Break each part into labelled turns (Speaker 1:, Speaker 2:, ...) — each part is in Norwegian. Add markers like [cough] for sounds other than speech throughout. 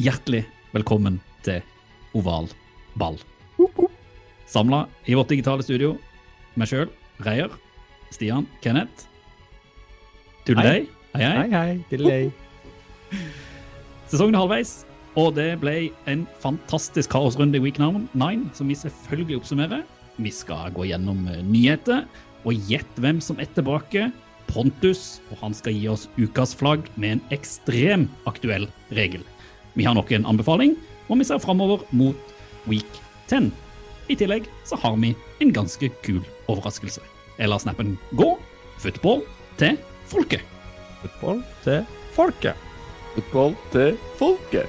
Speaker 1: Hjertelig velkommen til Oval ball. Samla i vårt digitale studio, meg sjøl, Reier, Stian, Kenneth. Tulledei. Hei, hei.
Speaker 2: Hei, hei. Delay.
Speaker 1: Sesongen er halvveis, og det ble en fantastisk kaosrunde i week 9, som vi selvfølgelig oppsummerer. Vi skal gå gjennom eh, nyheter, og gjette hvem som er tilbake. Pontus, og han skal gi oss ukas flagg med en ekstrem aktuell regel. Vi har nok en anbefaling, og vi ser framover mot week 10. I tillegg så har vi en ganske kul overraskelse. Jeg lar snappen gå. Football til folket.
Speaker 2: Football til folket.
Speaker 3: Football til folket.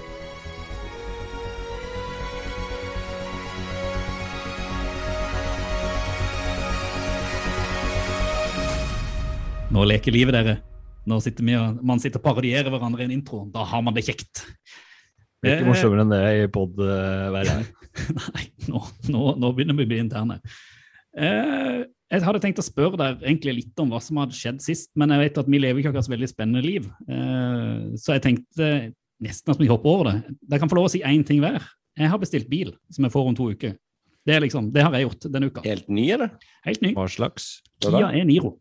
Speaker 1: Nå leker livet, dere. Nå sitter vi og, man sitter og parodierer hverandre i en intro. Da har man det kjekt.
Speaker 2: Det er ikke morsommere enn det i pod-verden. [laughs]
Speaker 1: Nei, nå, nå, nå begynner vi å bli interne. Eh, jeg hadde tenkt å spørre deg egentlig litt om hva som hadde skjedd sist, men jeg vet at vi lever ikke akkurat så veldig spennende liv. Eh, så jeg tenkte nesten at vi hopper over det. Dere kan få lov å si én ting hver. Jeg har bestilt bil som jeg får om to uker. Det, er liksom, det har jeg gjort denne uka.
Speaker 3: Helt ny, eller?
Speaker 1: Helt ny.
Speaker 2: Hva slags?
Speaker 1: Kia er Niro.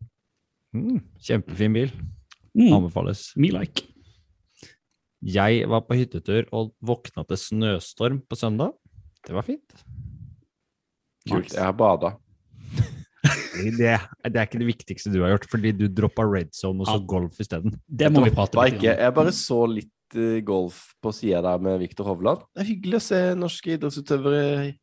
Speaker 2: Mm, kjempefin bil.
Speaker 1: Mm,
Speaker 2: Anbefales.
Speaker 1: me like.
Speaker 2: Jeg var på hyttetur og våkna til snøstorm på søndag. Det var fint.
Speaker 3: Kult. Jeg har bada.
Speaker 2: Det, det er ikke det viktigste du har gjort, fordi du droppa red zone og så
Speaker 1: Ja.
Speaker 2: golf isteden.
Speaker 1: Det må vi prate om.
Speaker 3: jeg bare så litt eh, golf på sida der med Viktor Hovland. Det er hyggelig å se norske idrettsutøvere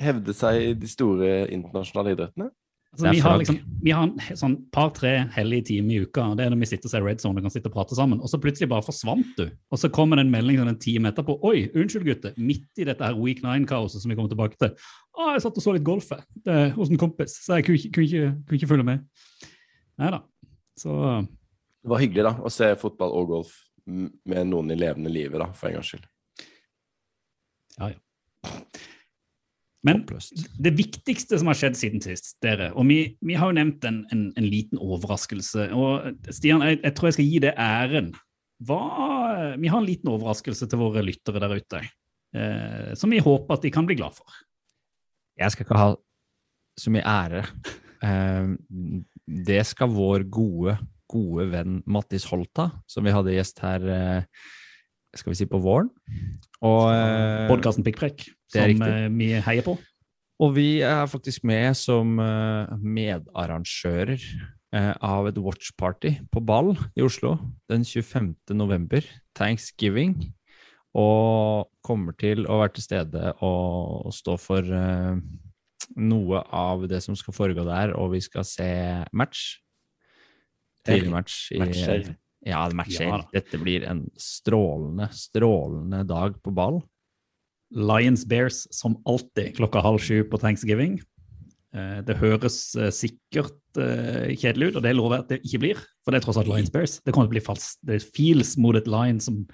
Speaker 3: hevde seg i de store internasjonale idrettene.
Speaker 1: Altså, vi, har liksom, vi har en sånn par-tre hellige timer i uka. Det er når vi sitter og ser Red Zone og kan sitte og prate sammen. Og så plutselig bare forsvant du. Og så kommer det en melding sånn en time etterpå. Oi, unnskyld, gutter. Midt i dette her Week 9-kaoset som vi kommer tilbake til. Å, jeg satt og så litt golf hos en kompis, så jeg kunne ikke, kunne ikke, kunne ikke følge med. Nei da. Så
Speaker 3: Det var hyggelig da, å se fotball og golf med noen i levende livet, da, for en gangs skyld.
Speaker 1: ja, ja. Men
Speaker 2: Oppløst.
Speaker 1: det viktigste som har skjedd siden sist, dere, og vi, vi har jo nevnt en, en, en liten overraskelse. og Stian, jeg, jeg tror jeg skal gi deg æren. Hva, vi har en liten overraskelse til våre lyttere der ute, eh, som vi håper at de kan bli glad for.
Speaker 2: Jeg skal ikke ha så mye ære. Eh, det skal vår gode, gode venn Mattis Holta, som vi hadde gjest her eh, skal vi si på våren. Og, eh,
Speaker 1: Podkasten Pikkprekk,
Speaker 2: det
Speaker 1: som eh, vi heier på.
Speaker 2: Og vi er faktisk med som eh, medarrangører eh, av et watchparty på Ball i Oslo den 25. november, thanksgiving, og kommer til å være til stede og, stå for noe av det som skal foregå der, og vi skal se match. Tidlig match. I,
Speaker 3: Matcher.
Speaker 2: Ja, matcher.
Speaker 1: Ja.
Speaker 2: Dette blir en strålende, strålende dag på Ball.
Speaker 1: Lions Bears som alltid klokka halv sju på thanksgiving. Eh, Det høres eh, sikkert eh, kjedelig ut, og det lover jeg at det ikke blir. For det er tross alt Lions Bears. Det kommer til å bli falskt. Det feels mot et Lion som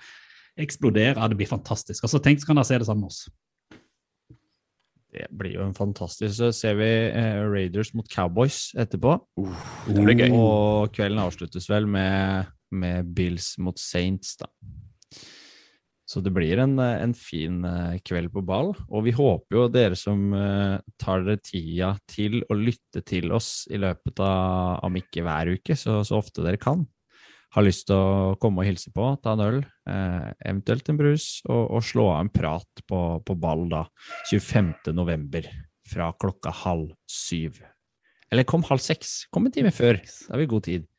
Speaker 1: eksploderer. Det blir fantastisk. Altså, Tenk så kan dere se det sammen med oss.
Speaker 2: Det blir jo en fantastisk Så ser vi eh, Raiders mot Cowboys etterpå.
Speaker 3: Det blir gøy.
Speaker 2: Og kvelden avsluttes vel med, med Bills mot Saints, da. Så det blir en, eh, en fin eh, kveld på ball. Og vi håper jo dere som eh, tar dere tida til å lytte til oss i løpet av, om ikke hver uke, så, så ofte dere kan, har lyst til å komme og hilse på, ta en øl, eh, eventuelt en brus, og, og slå av en prat på, på ball da, 25. november fra klokka halv syv. Eller kom halv seks. Kom en time før. Da har vi god tid.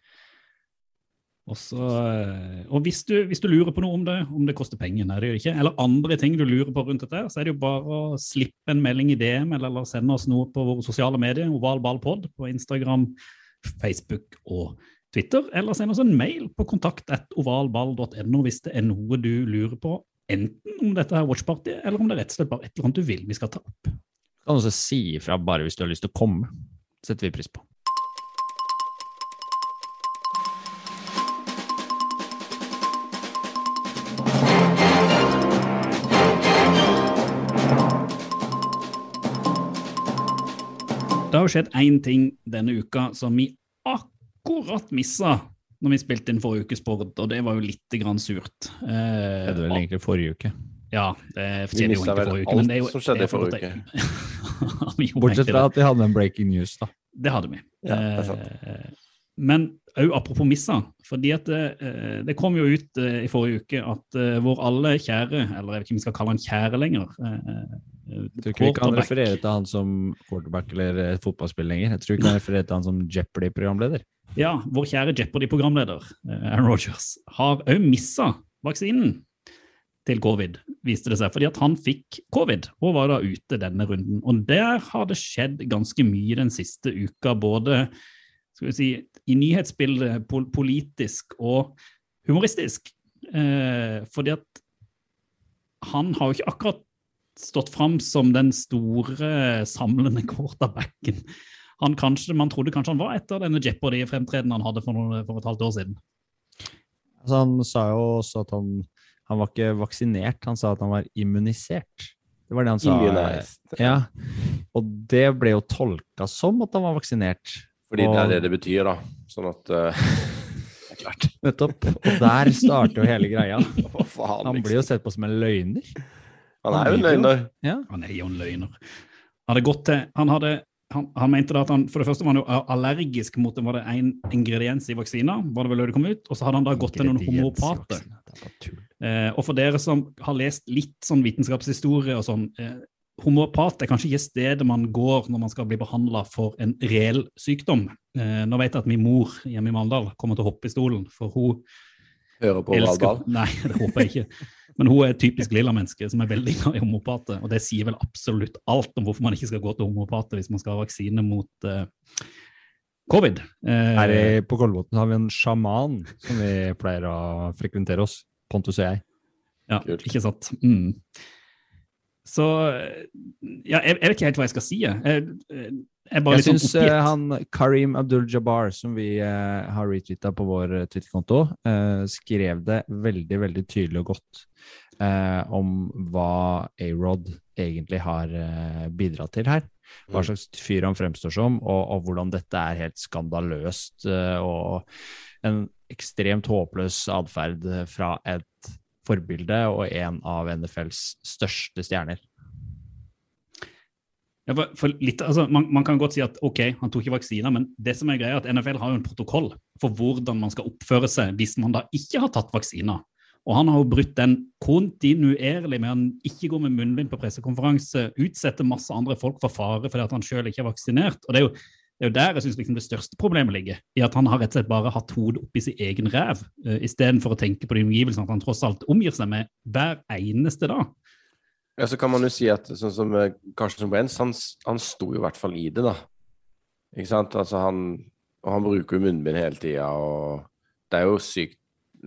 Speaker 1: Og, så, eh, og hvis, du, hvis du lurer på noe om det, om det koster penger, nei, det gjør ikke, eller andre ting du lurer på rundt dette, så er det jo bare å slippe en melding i DM eller, eller sende oss noe på våre sosiale medier, ovalballpod på Instagram, Facebook og Twitter, eller send oss en mail på kontakt.ovalball.no hvis det er noe du lurer på, enten om dette her watchpartyet, eller om det er rett og slett bare et eller annet du vil vi skal ta opp.
Speaker 2: Kan også si ifra bare hvis du har lyst til å komme. setter vi pris på.
Speaker 1: Det skjedd én ting denne uka som vi akkurat missa når vi spilte inn forrige ukes sport, og det var jo litt grann surt. Eh,
Speaker 2: Det er vel egentlig forrige uke.
Speaker 1: Ja, det
Speaker 3: Vi
Speaker 1: skjedde jo
Speaker 3: mista vel
Speaker 1: forrige uke. men det er jo-
Speaker 3: som skjedde i forrige [laughs]
Speaker 1: gjorde
Speaker 2: Bortsett fra at vi hadde en breaking news, da.
Speaker 1: Det hadde vi.
Speaker 3: Ja, det er sant.
Speaker 1: Eh, Men òg apropos missa, fordi at det, eh, det kom jo ut eh, i forrige uke at eh, vår alle kjære, eller jeg vet ikke om vi skal kalle han kjære lenger eh,
Speaker 2: Jeg tror ikke vi kan referere til han som quarterback eller eh, fotballspill lenger. Jeg tror vi kan referere til han som Jeopardy-programleder.
Speaker 1: Ja, vår kjære Jeopardy-programleder eh, Aaron Rodgers har òg missa vaksinen til covid, viste det seg, fordi at han fikk covid og var da ute denne runden. Og der har det skjedd ganske mye den siste uka, både skal vi si, i nyhetsbildet, pol politisk og humoristisk. Eh, fordi at han har jo ikke akkurat stått fram som den store samlende quarterbacken han kanskje, Man trodde kanskje han var etter denne Jeopardy-fremtredenen han hadde for, noen, for et halvt år siden.
Speaker 2: Altså, han sa jo også at han, han var ikke vaksinert, han sa at han var immunisert. Det var det han sa. Ja, og det ble jo tolka som at han var vaksinert.
Speaker 3: Fordi det er det det betyr, da. Sånn at uh... [laughs] Det er klart.
Speaker 2: Nettopp. Og der starter jo hele greia.
Speaker 3: Hva faen,
Speaker 2: Han
Speaker 3: liksom?
Speaker 2: blir jo sett på som en løgner.
Speaker 3: Han er jo en løgner.
Speaker 2: Ja.
Speaker 1: Han er jo en løgner. Han hadde gått til Han, hadde, han, han mente da at han for det første var han jo allergisk mot det var det en ingrediens i vaksina, var det vel det kom ut, og så hadde han da gått til noen homopater.
Speaker 2: Er.
Speaker 1: Eh, og for dere som har lest litt sånn vitenskapshistorie og sånn, eh, homopat er kanskje ikke stedet man går når man skal bli behandla for en reell sykdom. Eh, nå vet jeg at min mor hjemme i Mandal kommer til å hoppe i stolen, for hun
Speaker 3: Hører på
Speaker 1: elsker. Nei, det håper jeg ikke. Men hun er et typisk lilla menneske som er veldig glad i homopater. Og det sier vel absolutt alt om hvorfor man ikke skal gå til homopater hvis man skal ha vaksine mot uh, covid. Uh,
Speaker 2: Her i, på Kolbotn har vi en sjaman som vi pleier å frekventere oss. Pontus og jeg.
Speaker 1: ja,
Speaker 3: kult.
Speaker 1: ikke sant. Mm. Så eh, ja, jeg, jeg vet ikke helt hva jeg skal si. jeg. Jeg, jeg
Speaker 2: Jeg
Speaker 1: litt sånn
Speaker 2: syns
Speaker 1: oppgitt.
Speaker 2: han Karim Abdul-Jabbar, som vi eh, har retweeta på vår eh, Twitter-konto, eh, skrev det veldig, veldig tydelig og godt eh, om hva A-Rod egentlig har eh, bidratt til her. Hva
Speaker 3: Mm.
Speaker 2: slags fyr han fremstår som, og, og hvordan dette er helt skandaløst eh, og en ekstremt håpløs atferd eh, fra et forbilde og en av NFLs største stjerner.
Speaker 1: Ja, for, for litt, altså, man, man kan godt si at ok, han tok ikke vaksiner, men det som er greia er at NFL har jo en protokoll for hvordan man skal oppføre seg hvis man da ikke har tatt vaksiner. Og han har jo brutt den kontinuerlig med han ikke går med munnbind på pressekonferanse, utsetter masse andre folk for fare fordi at han sjøl ikke er vaksinert. Og det er jo, det er jo der jeg synes liksom det største problemet ligger, i at han har rett og slett bare hatt hodet oppi sin egen ræv, uh, istedenfor å tenke på de omgivelsene at han tross alt omgir seg med hver eneste dag.
Speaker 3: Ja, så kan man jo si at sånn som Carsten Carson han, han sto jo i hvert fall i det, da. Ikke sant? Altså han Og han bruker jo munnbind hele tida, og det er jo sykt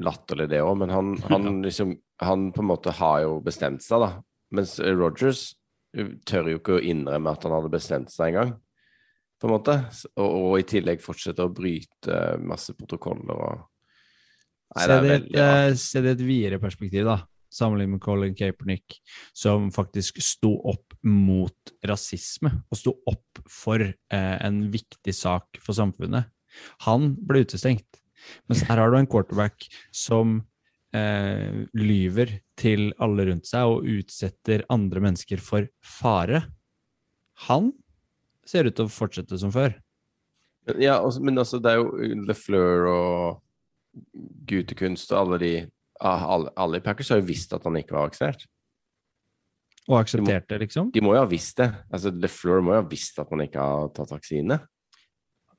Speaker 3: latterlig, det òg, men han, [laughs] han liksom Han på en måte har jo bestemt seg, da. Mens Rogers tør jo ikke å innrømme at han hadde bestemt seg engang, på en måte. Og, og i tillegg fortsetter å bryte masse protokoller og Nei,
Speaker 2: se,
Speaker 3: det veldig
Speaker 2: et,
Speaker 3: rart.
Speaker 2: eh, i et videre perspektiv, da. Sammenlignet med Colin Kaepernick, som faktisk sto opp mot rasisme, og sto opp for eh, en viktig sak for samfunnet. Han ble utestengt. Mens her har du en quarterback som eh, lyver til alle rundt seg og utsetter andre mennesker for fare. Han ser ut til å fortsette som før.
Speaker 3: Ja, altså, men altså, det er jo LeFleur og Gutekunst og alle de alle, alle i Packers har jo visst at han ikke var vaksinert.
Speaker 2: Og aksepterte, liksom.
Speaker 3: De må jo ha visst det. Altså, LeFleur må jo ha visst at han ikke har tatt vaksine.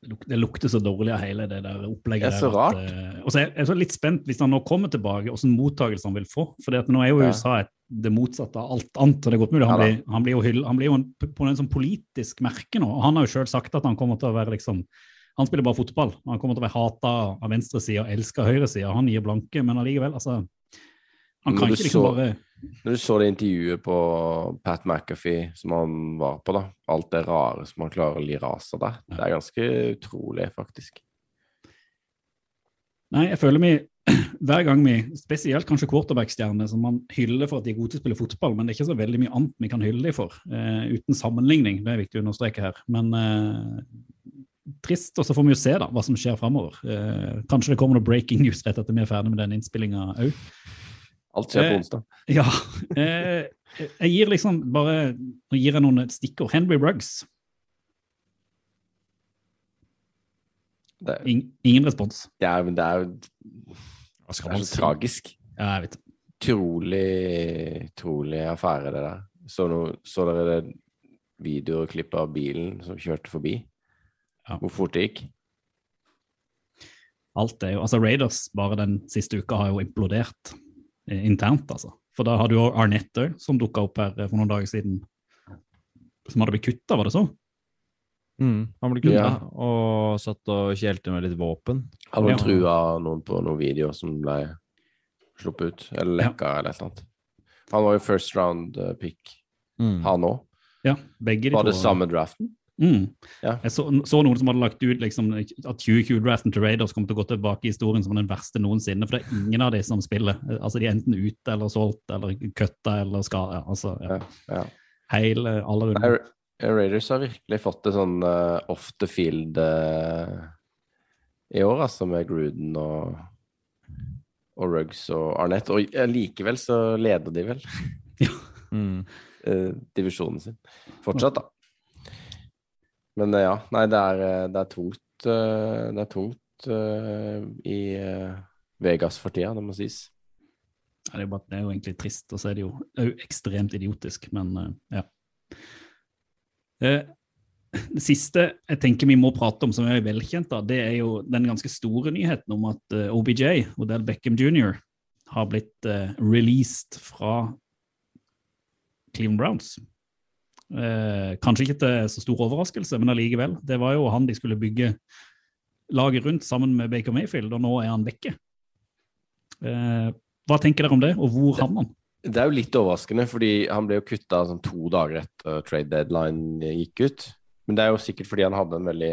Speaker 1: Det lukter så dårlig av hele det der opplegget.
Speaker 3: Det er så
Speaker 1: rart. at, eh, og så er jeg så litt spent hvis han nå kommer tilbake, hvilken mottakelse han vil få. For nå er jo USA et, det motsatte av alt annet. og det er godt mulig Han,
Speaker 3: Ja
Speaker 1: blir, han blir jo, hyll, han blir jo en, på en sånn politisk merke nå. og Han har jo sjøl sagt at han kommer til å være liksom Han spiller bare fotball. Han kommer til å være hata av venstresida og elska høyresida. Han gir blanke, men allikevel, altså Han kan ikke liksom
Speaker 3: så-
Speaker 1: bare
Speaker 3: Når du så det intervjuet på Pat McAfee som han var på, da, alt det rare som han klarer å lire av seg der, det er ganske utrolig, faktisk.
Speaker 1: Nei, jeg føler vi [clears throat] hver gang vi, spesielt kanskje quarterback-stjerner, som man hyller for at de er gode til å spille fotball, men det er ikke så veldig mye annet vi kan hylle dem for, eh, uten sammenligning. Det er viktig å understreke her. Men eh, trist, og så får vi jo se da, hva som skjer framover. Eh, kanskje det kommer noe breaking news rett etter vi er ferdig med den innspillinga òg.
Speaker 3: Alt skjer
Speaker 1: Eh,
Speaker 3: på onsdag. [laughs]
Speaker 1: Ja. Eh, jeg gir liksom bare Nå gir jeg noen stikkord. Henry Ruggs.
Speaker 3: Det,
Speaker 1: In, ingen respons.
Speaker 3: det, er, men det er det er
Speaker 2: man
Speaker 3: så
Speaker 2: si?
Speaker 3: tragisk.
Speaker 1: Ja, jeg vet Trolig,
Speaker 3: utrolig affære, det der. Så, no, så dere det videoklippet av bilen som kjørte forbi?
Speaker 1: Ja.
Speaker 3: Hvor fort det gikk?
Speaker 1: Alt er jo, altså Raiders bare den siste uka har jo implodert eh, internt, altså. For da hadde jo Arnett òg, som dukka opp her eh, for noen dager siden, som hadde blitt kutta, var det så?
Speaker 2: Mm, han ble kutta
Speaker 3: Ja.
Speaker 2: og satt og kjelte med litt våpen.
Speaker 3: Han Hadde
Speaker 1: Ja.
Speaker 3: trua noen på noen videoer som ble sluppet ut? Eller
Speaker 1: Ja.
Speaker 3: lekka, eller et eller annet? Han var jo first round eh, pick,
Speaker 2: Mm.
Speaker 3: han òg.
Speaker 1: Ja, begge de
Speaker 3: Var det
Speaker 1: to.
Speaker 3: samme draften?
Speaker 1: Mm.
Speaker 3: Ja.
Speaker 1: Jeg så, så noen som hadde lagt ut liksom, at 2020-draften til Raiders kommer til å gå tilbake i historien som den verste noensinne, for det er ingen av de som spiller. Altså, De er enten ute eller solgt eller kutta eller skada. Altså, ja.
Speaker 3: Ja.
Speaker 1: Hele, alle rundt.
Speaker 3: Ra- Raiders har virkelig fått det sånn uh, off the field uh, i år, altså, med Gruden og, og Ruggs og Arnett. Og uh, likevel så leder de vel
Speaker 2: Mm.
Speaker 3: eh, divisjonen sin. Fortsatt, da. Men eh, ja, nei, det er, eh, det er tungt eh, Det er tungt i Vegas for tida, det må sies.
Speaker 1: Ja, det, er bare, det er jo egentlig trist, og så er det jo er ekstremt idiotisk, men ja. Det siste jeg tenker vi må prate om, som er velkjent, da, det er jo den ganske store nyheten om at OBJ, Odell Beckham jr., har blitt released fra Cleveland Browns. Eh, kanskje ikke til så stor overraskelse, men allikevel. Det var jo han de skulle bygge laget rundt sammen med Baker Mayfield, og nå er han vekke. Eh, hva tenker dere om det, og hvor havner han?
Speaker 3: Det er jo litt overraskende, fordi han ble jo kutta sånn to dager etter trade deadline gikk ut. Men det er jo sikkert fordi han hadde en veldig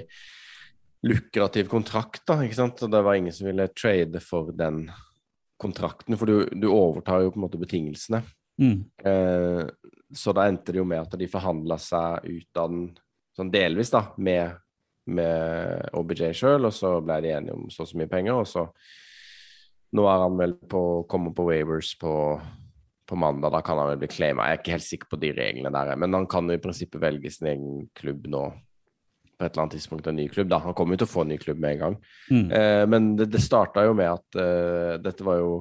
Speaker 3: lukrativ kontrakt, da, ikke sant. Og det var ingen som ville trade for den kontrakten, for du, du overtar jo på en måte betingelsene.
Speaker 1: Mm.
Speaker 3: Eh, så da endte det jo med at de forhandla seg ut av den sånn delvis, da, med, med OBJ sjøl, og så ble de enige om så og så mye penger, og så Nå er han vel på å komme på Wavers på, på mandag, da kan han vel bli claima. Jeg er ikke helt sikker på de reglene der, men han kan jo i prinsippet velge sin egen klubb nå på et eller annet tidspunkt, en ny klubb. da. Han kommer jo til å få en ny klubb med en gang.
Speaker 1: Mm.
Speaker 3: Eh, men det, det starta jo med at eh, dette var jo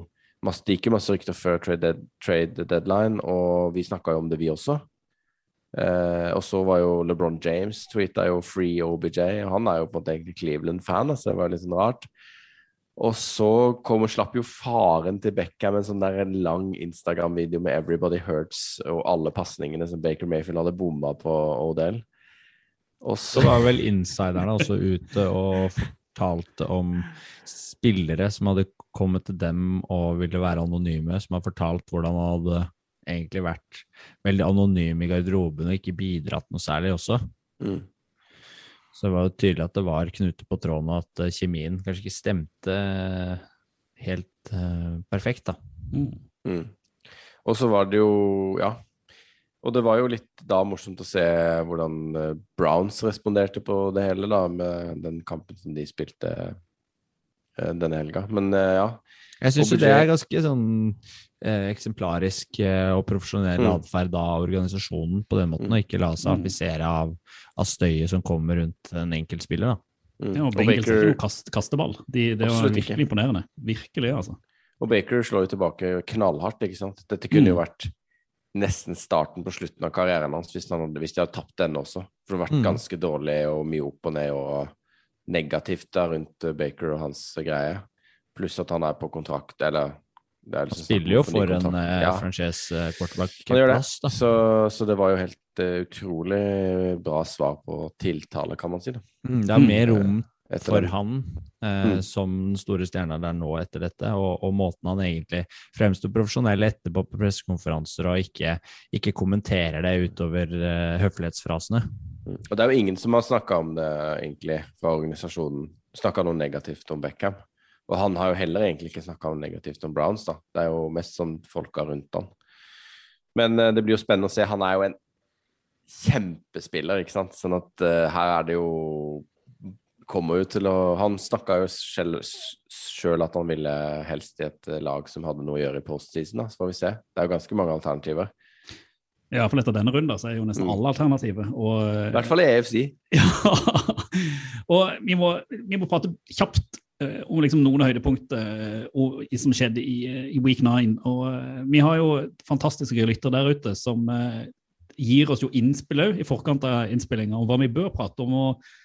Speaker 3: masse, Det gikk jo masse rykter før trade, dead, trade deadline, og vi snakka jo om det, vi også. Eh, og så var jo LeBron James tweeta jo 'free OBJ', og han er jo på en måte egentlig Cleveland-fan, så det var litt sånn rart. Og så kom og slapp jo faren til Beckham en sånn der en lang Instagram-video med 'Everybody Hurts' og alle pasningene som Baker Mayfield hadde bomma på Odell. Og Så
Speaker 2: var vel insiderne også ute og fortalte om spillere som hadde kommet til dem og ville være anonyme, som har fortalt hvordan han hadde egentlig vært veldig anonym i garderoben og ikke bidratt noe særlig også.
Speaker 3: mm.
Speaker 2: Så det var jo tydelig at det var knuter på tråden, og at eh, kjemien kanskje ikke stemte eh, helt uh, perfekt, da.
Speaker 1: Mm.
Speaker 3: Mm. Og så var det jo Ja. Og det var jo litt da morsomt å se hvordan Browns responderte på det hele, da, med den kampen som de spilte denne helga. Men eh, ja.
Speaker 2: Jeg syns
Speaker 3: jo
Speaker 2: det er ganske sånn eh, eksemplarisk eh, og profesjonell
Speaker 3: Mm.
Speaker 2: atferd av organisasjonen på den måten,
Speaker 3: å
Speaker 2: og ikke la seg
Speaker 1: Mm.
Speaker 2: affisere av, av støyet som kommer rundt en enkeltspiller. da.
Speaker 3: Mm.
Speaker 1: Ja, og er
Speaker 3: Baker,
Speaker 1: kast, kasteball. De, det var virkelig
Speaker 3: ikke.
Speaker 1: imponerende. Virkelig, altså.
Speaker 3: og Baker slår jo tilbake knallhardt, ikke sant. Dette kunne jo
Speaker 1: Mm.
Speaker 3: vært nesten starten på slutten av karrieren hans hvis, han hadde, hvis de hadde tapt den også. For det har vært
Speaker 2: Mm.
Speaker 3: ganske dårlig og mye opp og ned og negativt da rundt eh, Baker og hans greie. Pluss at han er på kontrakt, eller det er
Speaker 2: Han
Speaker 3: liksom
Speaker 2: spiller jo for en eh,
Speaker 3: Ja.
Speaker 2: franchise eh,
Speaker 3: Han gjør det.
Speaker 2: quarterback-plass, da.
Speaker 3: Så, så det var jo helt uh, utrolig bra svar på tiltale, kan man si. Det,
Speaker 2: Mm, det er
Speaker 1: Mm.
Speaker 2: mer rom for han eh,
Speaker 3: Mm.
Speaker 2: som den store stjerna der nå etter dette, og, og måten han egentlig fremstår profesjonell etterpå på pressekonferanser og ikke, ikke kommenterer det utover eh, høflighetsfrasene.
Speaker 3: Mm. Og det er jo ingen som har snakka om det, egentlig, fra organisasjonen. Snakka noe negativt om Beckham. Og han har jo heller egentlig ikke snakka noe negativt om Browns, da. Det er jo mest sånn folka rundt han. Men eh, det blir jo spennende å se. Han er jo en kjempespiller, ikke sant. Sånn at eh, her er det jo Kommer jo til å Han snakka jo sjøl at han ville helst i et eh, lag som hadde noe å gjøre i postseason, da. Så får vi se. Det er jo ganske mange alternativer.
Speaker 1: Ja, for etter denne runden så er jo nesten
Speaker 3: Mm.
Speaker 1: alle alternativer. Og,
Speaker 3: I hvert fall i EFC. [laughs]
Speaker 1: Ja, og vi må, vi må prate kjapt eh, om liksom noen høydepunkter og, som skjedde i, eh, i week 9. Og eh, vi har jo fantastiske lytter der ute som eh, gir oss jo innspill òg i forkant av innspillinga om hva vi bør prate om. og eh,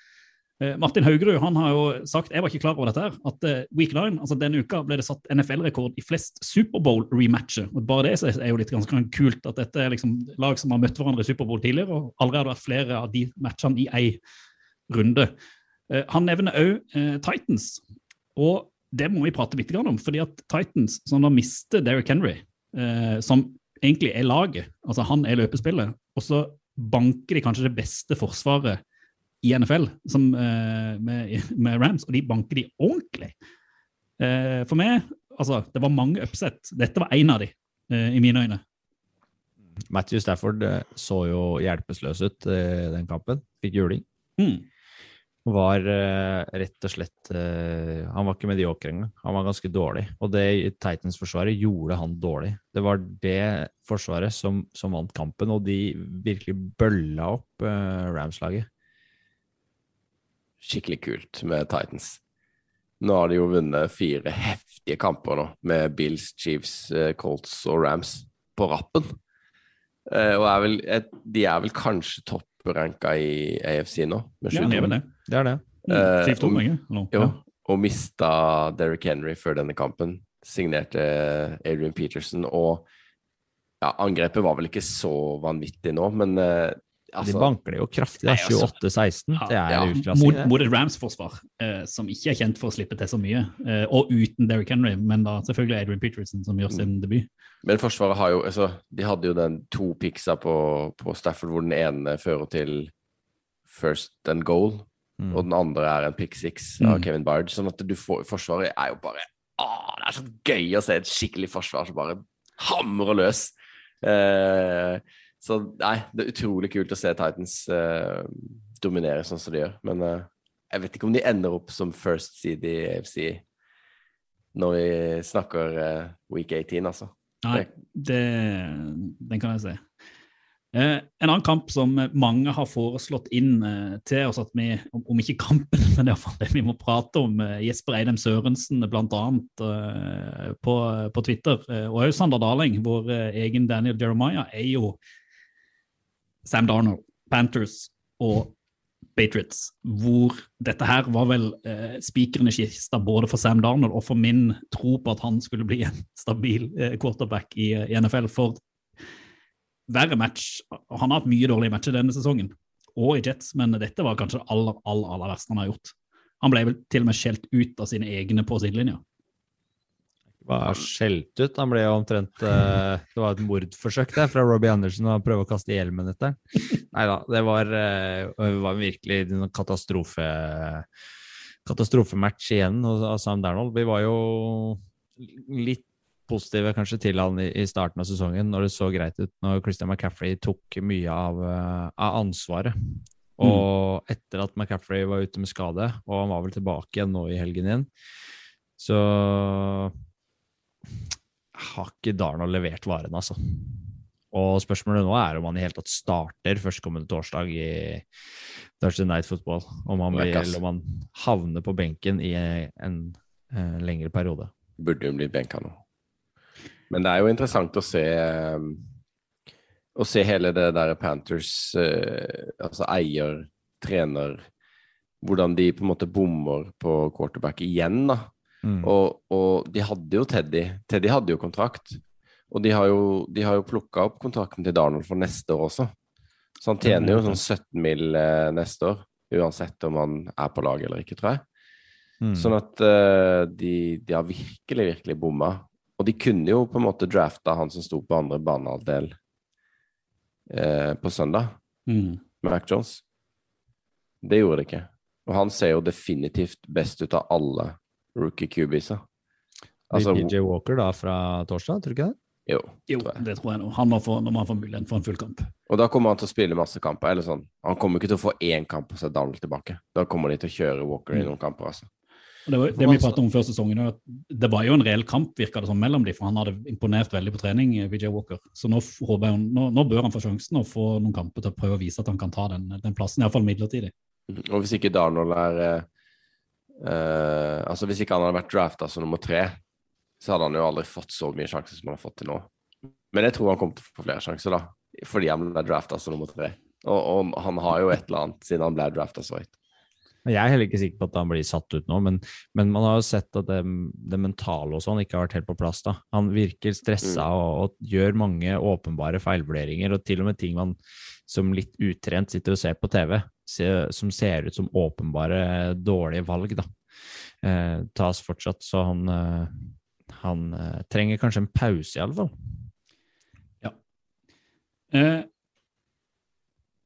Speaker 1: Martin Haugerud han har jo sagt, jeg var ikke klar over dette, her, at eh, week 9, altså denne uka ble det satt NFL-rekord i flest Superbowl-rematcher. og Bare det er jo litt ganske kult at dette er liksom lag som har møtt hverandre i Superbowl tidligere, og allerede har vært flere av de matchene i ei runde. Eh, Han nevner òg eh, Titans, og det må vi prate litt om. fordi at Titans, som da mister Derrick Henry, eh, som egentlig er laget, altså han er løpespillet, og så banker de kanskje det beste forsvaret i NFL som, eh, med, [laughs] med Rams, og de banker de ordentlig. Eh, for meg, altså, det var mange upset. Dette var én av de, eh, i mine øyne.
Speaker 2: Matthew Stafford så jo hjelpeløs ut i den kampen. Fikk juling.
Speaker 1: Mm.
Speaker 2: Var rett og slett Han var ikke medioker engang. Han var ganske dårlig. Og det Titans-forsvaret gjorde han dårlig. Det var det forsvaret som, som vant kampen, og de virkelig bølla opp Rams-laget.
Speaker 3: Skikkelig kult med Titans. Nå har de jo vunnet fire heftige kamper nå, med Bills, Chiefs, eh, Colts og Rams på rappen. Eh, og er vel, de er vel kanskje toppranka i AFC nå, med
Speaker 1: Ja, det er vel det.
Speaker 2: Det er det.
Speaker 1: Mm.
Speaker 3: Eh, om- Jo, og mista Derrick Henry før denne kampen. Signerte Adrian Peterson, og ja, angrepet var vel ikke så vanvittig nå, men eh,
Speaker 2: De
Speaker 3: altså
Speaker 2: banker det jo kraftig. da.
Speaker 3: Nei, altså-
Speaker 2: 28-16. Det er
Speaker 3: Ja,
Speaker 2: utklassing,
Speaker 1: Mot, mot et Rams-forsvar eh, som ikke er kjent for å slippe til så mye, eh, og uten Derrick Henry, men da selvfølgelig Adrian Peterson som gjør sin debut.
Speaker 3: Men Forsvaret har jo altså, De hadde jo den to picksa på, på Stafford, hvor den ene fører til first and goal,
Speaker 2: Mm.
Speaker 3: og den andre er en pick six av
Speaker 1: Mm.
Speaker 3: Kevin Byrd Sånn at du får Forsvaret er jo bare å, Det er så gøy å se et skikkelig forsvar som bare hamrer løs. Eh, så nei, det er utrolig kult å se Titans uh, dominere sånn som de gjør. Men uh, jeg vet ikke om de ender opp som first seed i AFC når vi snakker uh, week 18, altså.
Speaker 1: Nei, det, den kan jeg se. Eh, en annen kamp som mange har foreslått inn eh, til oss, at vi, om, om ikke kampen, [laughs] men iallfall det vi må prate om, eh, Jesper Eidem Sørensen bl.a. Eh, på, på Twitter, og også Sander Darling, vår egen Daniel Jeremiah, er jo Sam Darnold, Panthers og Patriots, hvor dette her var vel eh, spikeren kista både for Sam Darnold og for min tro på at han skulle bli en stabil eh, quarterback i, i NFL. For verre match Han har hatt mye dårlige matcher denne sesongen, og i Jets, men dette var kanskje det aller, aller, aller verste han har gjort. Han ble vel til og med skjelt ut av sine egne på sidelinja.
Speaker 2: Var skjelt ut. Han ble jo omtrent uh, Det var et mordforsøk der fra Robbie Anderson å prøve å kaste hjelmen etter. Nei da, det var, uh, var virkelig en katastrofe katastrofematch igjen av Sam Darnold. Vi var jo litt positive kanskje til han i, i starten av sesongen, når det så greit ut når Christian McCaffrey tok mye av, uh, av ansvaret. Og etter at McCaffrey var ute med skade, og han var vel tilbake igjen nå i helgen igjen, så har ikke Darnold levert varen, altså. Og spørsmålet nå er om han i hele tatt starter førstkommende torsdag i Thursday Night Football. Om han,
Speaker 3: blir,
Speaker 2: eller om han havner på benken i en eh, lengre periode.
Speaker 3: Burde jo bli benka nå. Men det er jo interessant å se eh, Å se hele det der Panthers eh, Altså eier, trener Hvordan de på en måte bommer på quarterback igjen, da.
Speaker 2: Mm.
Speaker 3: Og, og de hadde jo Teddy. Teddy hadde jo kontrakt. Og de har jo, de har jo plukka opp kontrakten til Darnold for neste år også. Så han tjener jo sånn 17 mill. eh, neste år, uansett om han er på laget eller ikke, tror jeg.
Speaker 2: Mm.
Speaker 3: Sånn at uh, de, de har virkelig, virkelig bomma. Og de kunne jo på en måte drafta han som sto på andre banehalvdel eh, på søndag,
Speaker 1: Mm.
Speaker 3: Mac Jones. Det gjorde de ikke. Og han ser jo definitivt best ut av alle rookie QB'sa. Altså,
Speaker 2: DJ PJ Walker da fra torsdag, tror du ikke det?
Speaker 3: jo,
Speaker 1: Jo,
Speaker 3: tror
Speaker 1: det tror jeg nå. Han må få, når man han få muligheten for en full kamp.
Speaker 3: Og da kommer han til å spille masse kamper. Eller sånn. Han kommer ikke til å få én kamp og så Donald tilbake. Da kommer de til å kjøre Walker i noen kamper, altså.
Speaker 1: Og det, var, det vi pratet om før sesongen, at det var jo en reell kamp virka det som mellom de, for han hadde imponert veldig på trening, eh, VJ Walker. Så nå, håper jeg, nå, nå bør han få sjansen å få noen kamper til å prøve å vise at han kan ta den, den plassen, iallfall midlertidig.
Speaker 3: Og hvis ikke Darnold er eh, Altså, hvis ikke han hadde vært drafta som nummer tre, så hadde han jo aldri fått så mye sjanser som han har fått til nå. Men jeg tror han kommer til å få flere sjanser, da. Fordi han ble drafta som nummer tre. Og, og han har jo et eller annet siden han ble drafta så høyt.
Speaker 2: Jeg er heller ikke sikker på at han blir satt ut nå, men, men man har jo sett at det, det mentale og sånn ikke har vært helt på plass. da. Han virker stressa og, og gjør mange åpenbare feilvurderinger, og til og med ting man som litt utrent sitter og ser på TV, som ser ut som åpenbare dårlige valg, da. Eh, tas fortsatt, så han, eh, han eh, trenger kanskje en pause, i alle fall.
Speaker 1: Eh,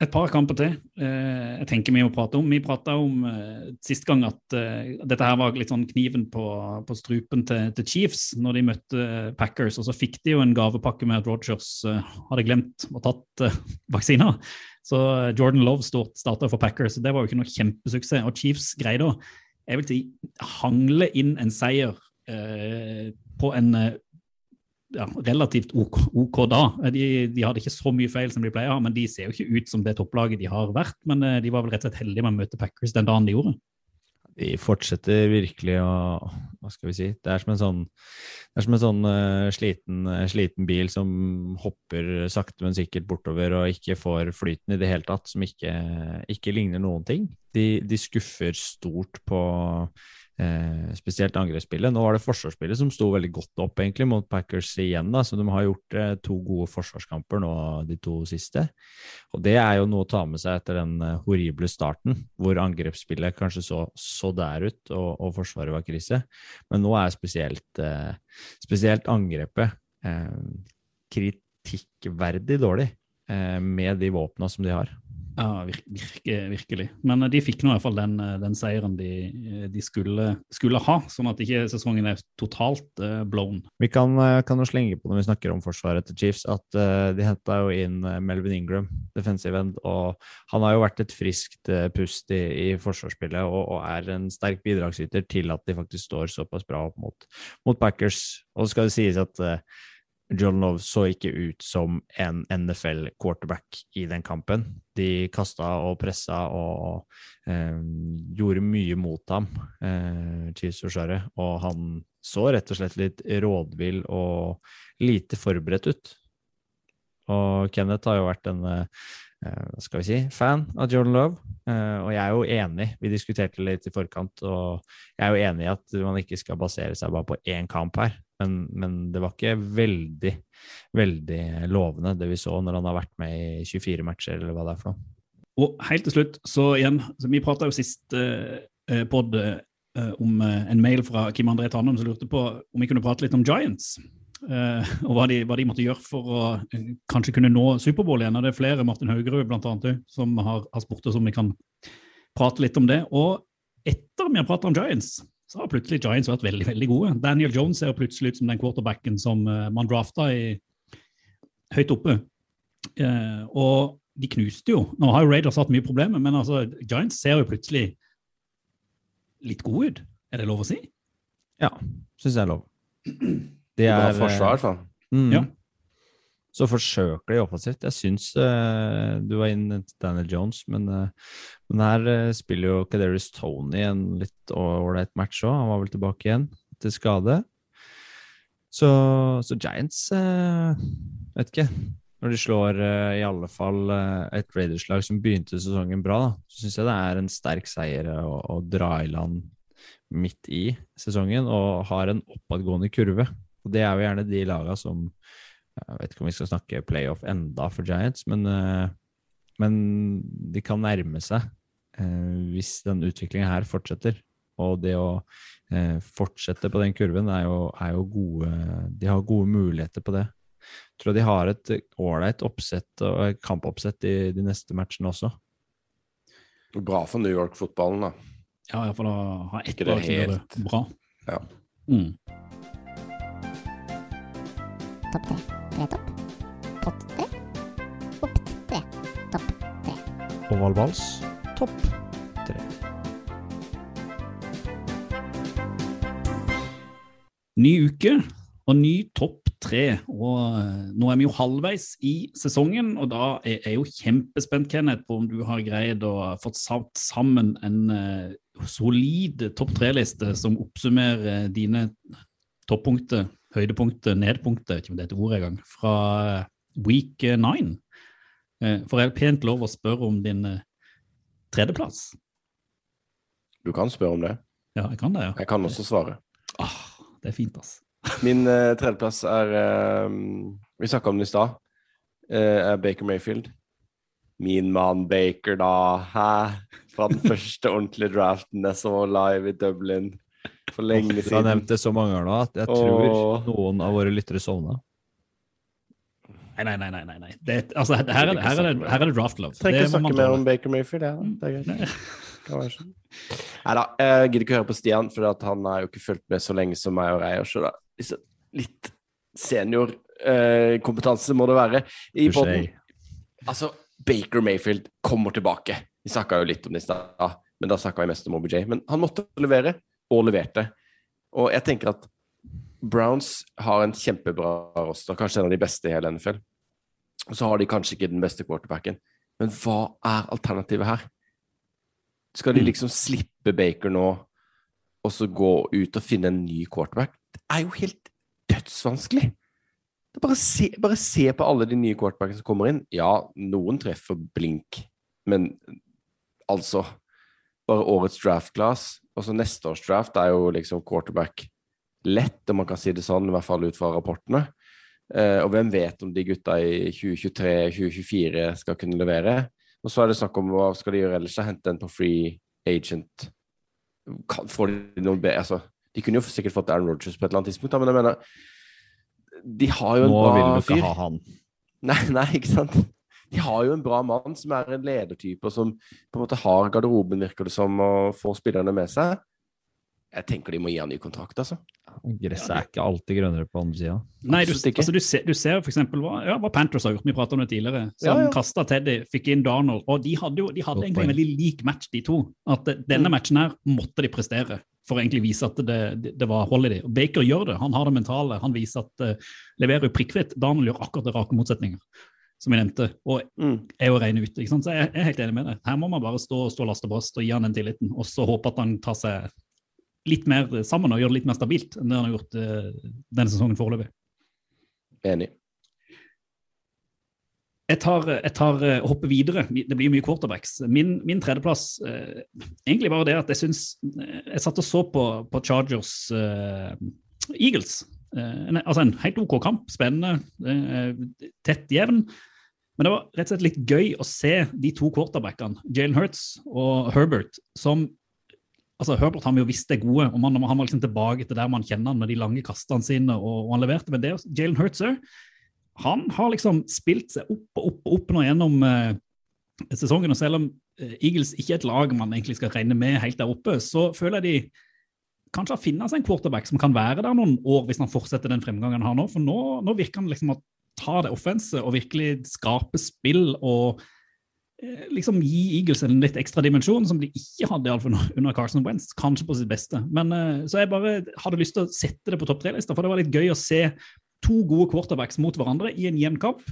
Speaker 1: et par kamper til eh, jeg tenker vi må prate om. Vi prata om eh, sist gang at dette her var litt sånn kniven på, på strupen til, til Chiefs når de møtte Packers. Og så fikk de jo en gavepakke med at Rogers hadde glemt å tatt vaksiner. Så Jordan Love starta for Packers, og det var jo ikke noe kjempesuksess. Og Chiefs greide å jeg vil si, hangle inn en seier eh, på en eh, ja, relativt OK, OK da. De, de hadde ikke så mye feil som de pleier å men de ser jo ikke ut som det topplaget de har vært. Men eh, de var vel rett og slett heldige med å møte Packers den dagen de gjorde.
Speaker 2: De fortsetter virkelig å Hva skal vi si? Det er som en sånn, som en sånn uh, sliten, uh, sliten bil som hopper sakte, men sikkert bortover og ikke får flyten i det hele tatt, som ikke, ikke ligner noen ting. De, de skuffer stort på eh, spesielt angrepsspillet. Nå var det forsvarsspillet som sto veldig godt opp egentlig mot Packers igjen, da, så de har gjort eh, to gode forsvarskamper nå de to siste. Og det er jo noe å ta med seg etter den eh, horrible starten, hvor angrepsspillet kanskje så, så der ut, og, og forsvaret var krise. Men nå er spesielt, eh, spesielt angrepet eh, kritikkverdig dårlig eh, med de våpna som de har.
Speaker 1: Ja, virke, virkelig. Men eh, de fikk nå i hvert fall den, eh, den seieren de, eh, de skulle, skulle, ha, sånn at ikke sesongen er totalt blown.
Speaker 2: Vi kan, kan jo slenge på når vi snakker om forsvaret til Chiefs, at de henta jo inn Melvin Ingram, defensive end, og han har jo vært et friskt pust i, i forsvarsspillet og, og, er en sterk bidragsyter til at de faktisk står såpass bra opp mot, mot Packers. Og så skal det sies at John Love så ikke ut som en NFL-quarterback i den kampen. De kasta og pressa og eh, gjorde mye mot ham, eh, Chiefs-forsvaret, og han så rett og slett litt rådvill og lite forberedt ut. Og Kenneth har jo vært en eh, skal vi si, fan av Jordan Love, eh, og jeg er jo enig. Vi diskuterte litt i forkant, og jeg er jo enig i at man ikke skal basere seg bare på én kamp her. Men, men, det var ikke veldig, veldig lovende, det vi så når han har vært med i 24 matcher, eller hva det er for noe.
Speaker 1: Og helt til slutt, så igjen, så vi prata jo sist eh, pod eh, om eh, en mail fra Kim André Tanum som lurte på om vi kunne prate litt om Giants. Uh, og hva de, hva de, måtte gjøre for å uh, kanskje kunne nå Superbowl igjen. Og det er flere, Martin Haugerud annet, som har, har spurt oss om vi kan prate litt om det. Og etter vi har pratet om Giants, så har plutselig Giants vært veldig veldig gode. Daniel Jones ser plutselig ut som den quarterbacken som uh, man drafta i, høyt oppe. Uh, og de knuste jo. Nå har jo Raiders hatt mye problemer, men altså, Giants ser jo plutselig litt gode ut. Er det lov å si?
Speaker 2: Ja, syns jeg er lov.
Speaker 3: Det er Bra forsvar, i hvert fall.
Speaker 2: Mm.
Speaker 1: Ja.
Speaker 2: Så forsøker de offensivt. Jeg syns uh, du var inne til Daniel Jones, men, uh, men her uh, spiller jo Kaderis Tony en litt ålreit match òg. Han var vel tilbake igjen til skade. Så, så Giants Vet ikke. Når de slår i alle fall et Raiders-lag som begynte sesongen bra, da, så syns jeg det er en sterk seier å, å dra i land midt i sesongen og har en oppadgående kurve. Og det er jo gjerne de lagene som jeg vet ikke om vi skal snakke playoff enda for Giants, men, men de kan nærme seg hvis den utviklingen her fortsetter. Og det å eh, fortsette på den kurven er jo, er jo gode De har gode muligheter på det. Jeg tror de har et ålreit oppsett og kampoppsett i de neste matchene også.
Speaker 3: Bra for New York-fotballen, da.
Speaker 1: Ja, iallfall å ha ett lag som gjør det bra.
Speaker 3: Ja.
Speaker 1: Mm.
Speaker 4: Topp tre. Tre topp. Pott tre. Opp tre. Topp tre.
Speaker 2: Oval vals, topp tre.
Speaker 1: Ny uke og ny topp tre. Og eh, nå er vi jo halvveis i sesongen, og da er jeg jo kjempespent, Kenneth, på om du har greid å få satt sammen en eh, solid topp tre-liste som oppsummerer dine toppunkter, høydepunkter, nedpunktet, ikke om det er et ord engang, fra eh, week eh, nine. For Får jeg pent lov å spørre om din eh, tredjeplass?
Speaker 3: Du kan spørre om det.
Speaker 1: Ja, jeg kan det, ja.
Speaker 3: Jeg kan også svare.
Speaker 1: Ah, det er fint, ass. [laughs]
Speaker 3: Min uh, tredjeplass er uh, Vi snakka om den i stad. Uh, er Baker Mayfield. Min mann Baker, da. Hæ? Fra den [laughs] første ordentlige draften jeg så live i Dublin for lenge
Speaker 2: Du har
Speaker 3: siden.
Speaker 2: nevnt det så mange ganger nå at jeg tror
Speaker 3: Åh.
Speaker 2: noen av våre lyttere sovna.
Speaker 1: Nei, nei, nei. nei, nei, nei. Det, altså, her, er det, her, er det, her er det draft love.
Speaker 3: Trenger ikke snakke mer om Baker Mayfield, jeg. Det er greit. Sånn. Nei da, jeg gidder ikke høre på Stian, for at han har jo ikke fulgt med så lenge som meg og Reier. Så da, litt seniorkompetanse må det være i poden. Altså, Baker Mayfield kommer tilbake. Vi snakka jo litt om det i stad, men da snakka vi mest om OBJ. Men han måtte levere, og leverte. Og jeg tenker at Browns har en kjempebra roster, kanskje en av de beste i hele NFL. Og så har de kanskje ikke den beste quarterbacken. Men hva er alternativet her? Skal de liksom slippe Baker nå, og så gå ut og finne en ny quarterback? Det er jo helt dødsvanskelig. Bare, se, bare se på alle de nye quarterbackene som kommer inn. Ja, noen treffer blink, men altså Bare årets draft class, og så neste års draft er jo liksom quarterback lett, om man kan si det sånn, i hvert fall ut fra rapportene. Eh, og hvem vet om de gutta i 2023-2024 skal kunne levere? Og så er det snakk om hva skal de gjøre ellers? Hente en på free agent? Kan, får de noen bedre Altså, de kunne jo sikkert fått Aaron Rodgers på et eller annet tidspunkt, da, men jeg mener De har jo en
Speaker 2: Nå
Speaker 3: bra
Speaker 2: vil du ikke
Speaker 3: fyr.
Speaker 2: ha han.
Speaker 3: Nei, nei, ikke sant? De har jo en bra mann som er en ledertype, og som på en måte har garderoben, virker det som, og får spillerne med seg. Jeg tenker de må gi han ny kontrakt, altså.
Speaker 2: Gresset er ikke alltid grønnere på andre sida.
Speaker 1: Nei, du, altså, du, ser, du ser eksempel hva, ja, hva Panthers har gjort. Vi pratet om det tidligere. Som
Speaker 3: Ja, ja.
Speaker 1: kastet Teddy, fikk inn Darnold. Og de hadde jo de hadde egentlig en veldig lik match, de to. At eh, denne
Speaker 3: Mm.
Speaker 1: matchen her måtte de prestere for å egentlig vise at det, det, det var hold i de. Og Baker gjør det. Han har det mentale. Han viser at uh, leverer prikkfritt. Darnold gjør akkurat det rake motsetninger, som jeg nevnte. Og
Speaker 3: Mm.
Speaker 1: er jo rene ute. Så jeg, er helt enig med deg. Her må man bare stå, stå last og brast og gi han den tilliten. Og så håpe at han tar seg litt mer sammen og gjør det litt mer stabilt enn det han har gjort eh, denne sesongen foreløpig.
Speaker 3: Enig.
Speaker 1: Jeg tar, jeg tar eh, hopper videre. Det blir mye quarterbacks. Min, min tredjeplass eh, Egentlig bare det at jeg syns Jeg satt og så på, på Chargers eh, Eagles. Eh, en, altså en helt OK kamp. Spennende. eh, tett jevn. Men det var rett og slett litt gøy å se de to quarterbackene, Jalen Hurts og Herbert, som altså Herbert har vi jo visst er gode, og man, han var liksom tilbake til der man kjenner han med de lange kastene sine, og, og han leverte. Men det Jalen Hurts òg han har liksom spilt seg opp og opp og opp nå gjennom eh, sesongen. Og selv om eh, Eagles ikke er et lag man egentlig skal regne med helt der oppe, så føler jeg de kanskje har funnet seg en quarterback som kan være der noen år hvis han fortsetter den fremgangen han har nå. For nå, nå virker han liksom å ta det offense og virkelig skape spill og eh, liksom gi Eagles en litt ekstra dimensjon som de ikke hadde iallfall under Carson Wentz, kanskje på sitt beste. Men eh, Så jeg bare hadde lyst til å sette det på topp tre-lista, for det var litt gøy å se to gode quarterbacks mot hverandre i en jevn kamp.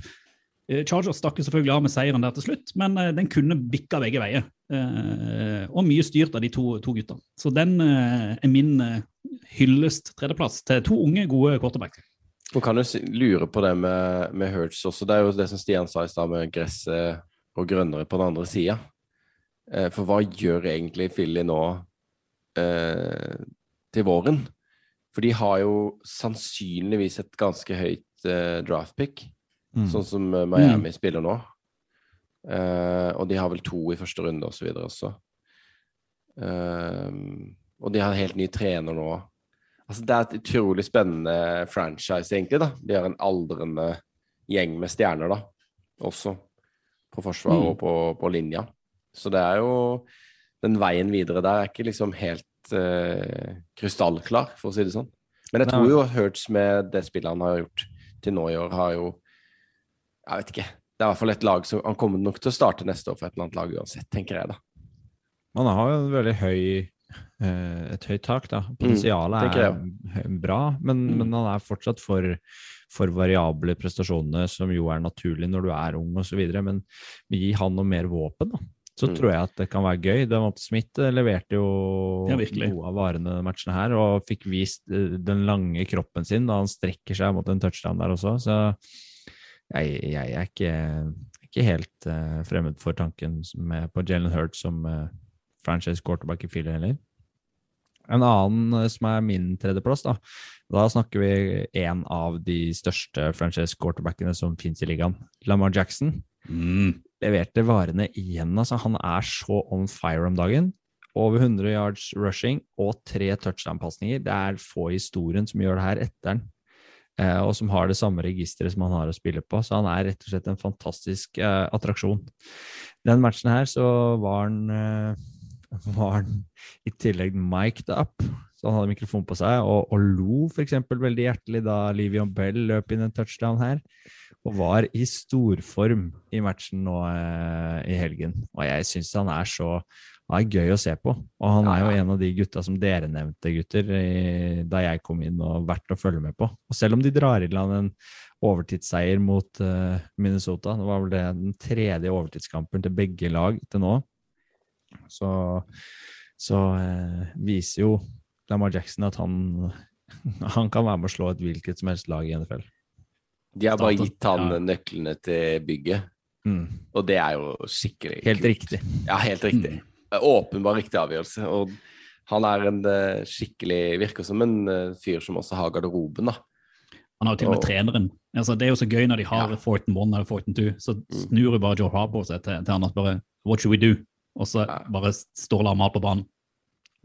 Speaker 1: Eh, Chargers stakk selvfølgelig av med seieren der til slutt, men den kunne bikka begge veier. Og mye styrt av de to, to gutta. Så den er min hyllest tredjeplass til to unge, gode quarterbacks.
Speaker 3: Man kan jo lure på det med, med Hurts også. Det er jo det som Stian sa i stad, med gresset og grønnere på den andre sida. Eh, for hva gjør egentlig Philly nå eh, til våren? For de har jo sannsynligvis et ganske høyt eh, draftpick,
Speaker 2: Mm.
Speaker 3: sånn som Miami Miami spiller nå. Eh, og de har vel to i første runde og så videre også. Eh, og de har en helt ny trener nå. Altså, det er et utrolig spennende franchise, egentlig. da. De har en aldrende gjeng med stjerner, da, også. På forsvar
Speaker 1: Mm.
Speaker 3: og på, på linja. Så det er jo Den veien videre der er ikke liksom helt eh, krystallklar, for å si det sånn. Men jeg tror jo Hurts med det spillet han har gjort til nå i år, har jo Jeg vet ikke. Det er i hvert fall et lag som Han kommer nok til å starte neste år for et eller annet lag uansett, tenker jeg, da.
Speaker 2: Man har jo en veldig høy et høyt tak, da. Potensialet
Speaker 3: mm,
Speaker 2: er bra, men,
Speaker 3: Mm.
Speaker 2: men han er fortsatt for, for variable prestasjonene, som jo er naturlig når du er ung osv. Men gi han noe mer våpen, da. Så
Speaker 3: Mm.
Speaker 2: tror jeg at det kan være gøy. Devonte Smith eh, leverte jo
Speaker 1: Ja,
Speaker 2: noe av varene matchene her, og fikk vist eh, den lange kroppen sin da han strekker seg mot en touchdown der også. Så jeg, jeg er ikke, ikke helt uh, fremmed for tanken med, på Jalen Hurt som eh, franchise quarterback i Philly heller. En annen eh, som er min tredjeplass, da. Da snakker vi en av de største franchise quarterbackene som finnes i ligaen. Lamar Jackson
Speaker 1: Mm.
Speaker 2: leverte varene igjen. Altså, han er så on fire om dagen. Over 100 yards rushing og tre touchdown-pasninger. Det er få i historien som gjør det her etter han. Eh, og som har det samme registeret som han har å spille på. Så han er rett og slett en fantastisk eh, attraksjon. Den matchen her så var han, eh, [laughs] var han i tillegg mic'd up. Så han hadde mikrofon på seg og, og lo f.eks. veldig hjertelig da Livion Bell løp inn en touchdown her og var i storform i matchen nå eh, i helgen. Og jeg syns han er så han er gøy å se på. Og han er jo en av de gutta som dere nevnte, gutter, i, da jeg kom inn og verdt å følge med på. Og selv om de drar i land en overtidsseier mot eh, Minnesota, det var vel det den tredje overtidskampen til begge lag til nå, så, så eh, viser jo Lamar Jackson at han, [laughs] han kan være med å slå et hvilket som helst lag i NFL.
Speaker 3: De har bare gitt han
Speaker 1: Ja.
Speaker 3: nøklene til bygget,
Speaker 2: Mm.
Speaker 3: og det er jo skikkelig
Speaker 2: Helt
Speaker 3: kult.
Speaker 2: riktig.
Speaker 3: Ja, helt riktig. Åpenbar riktig avgjørelse. Og han er en eh, skikkelig Virker som en eh, fyr som også har garderoben, da.
Speaker 1: Han har jo til og med
Speaker 3: Og-
Speaker 1: treneren. Altså, det er jo så gøy når de har
Speaker 3: Ja.
Speaker 1: Forten 1 eller Forten 2, så
Speaker 3: Mm.
Speaker 1: snur jo bare Joe Harbour seg til, til han at bare What should we do? Og så bare står Lamar på banen.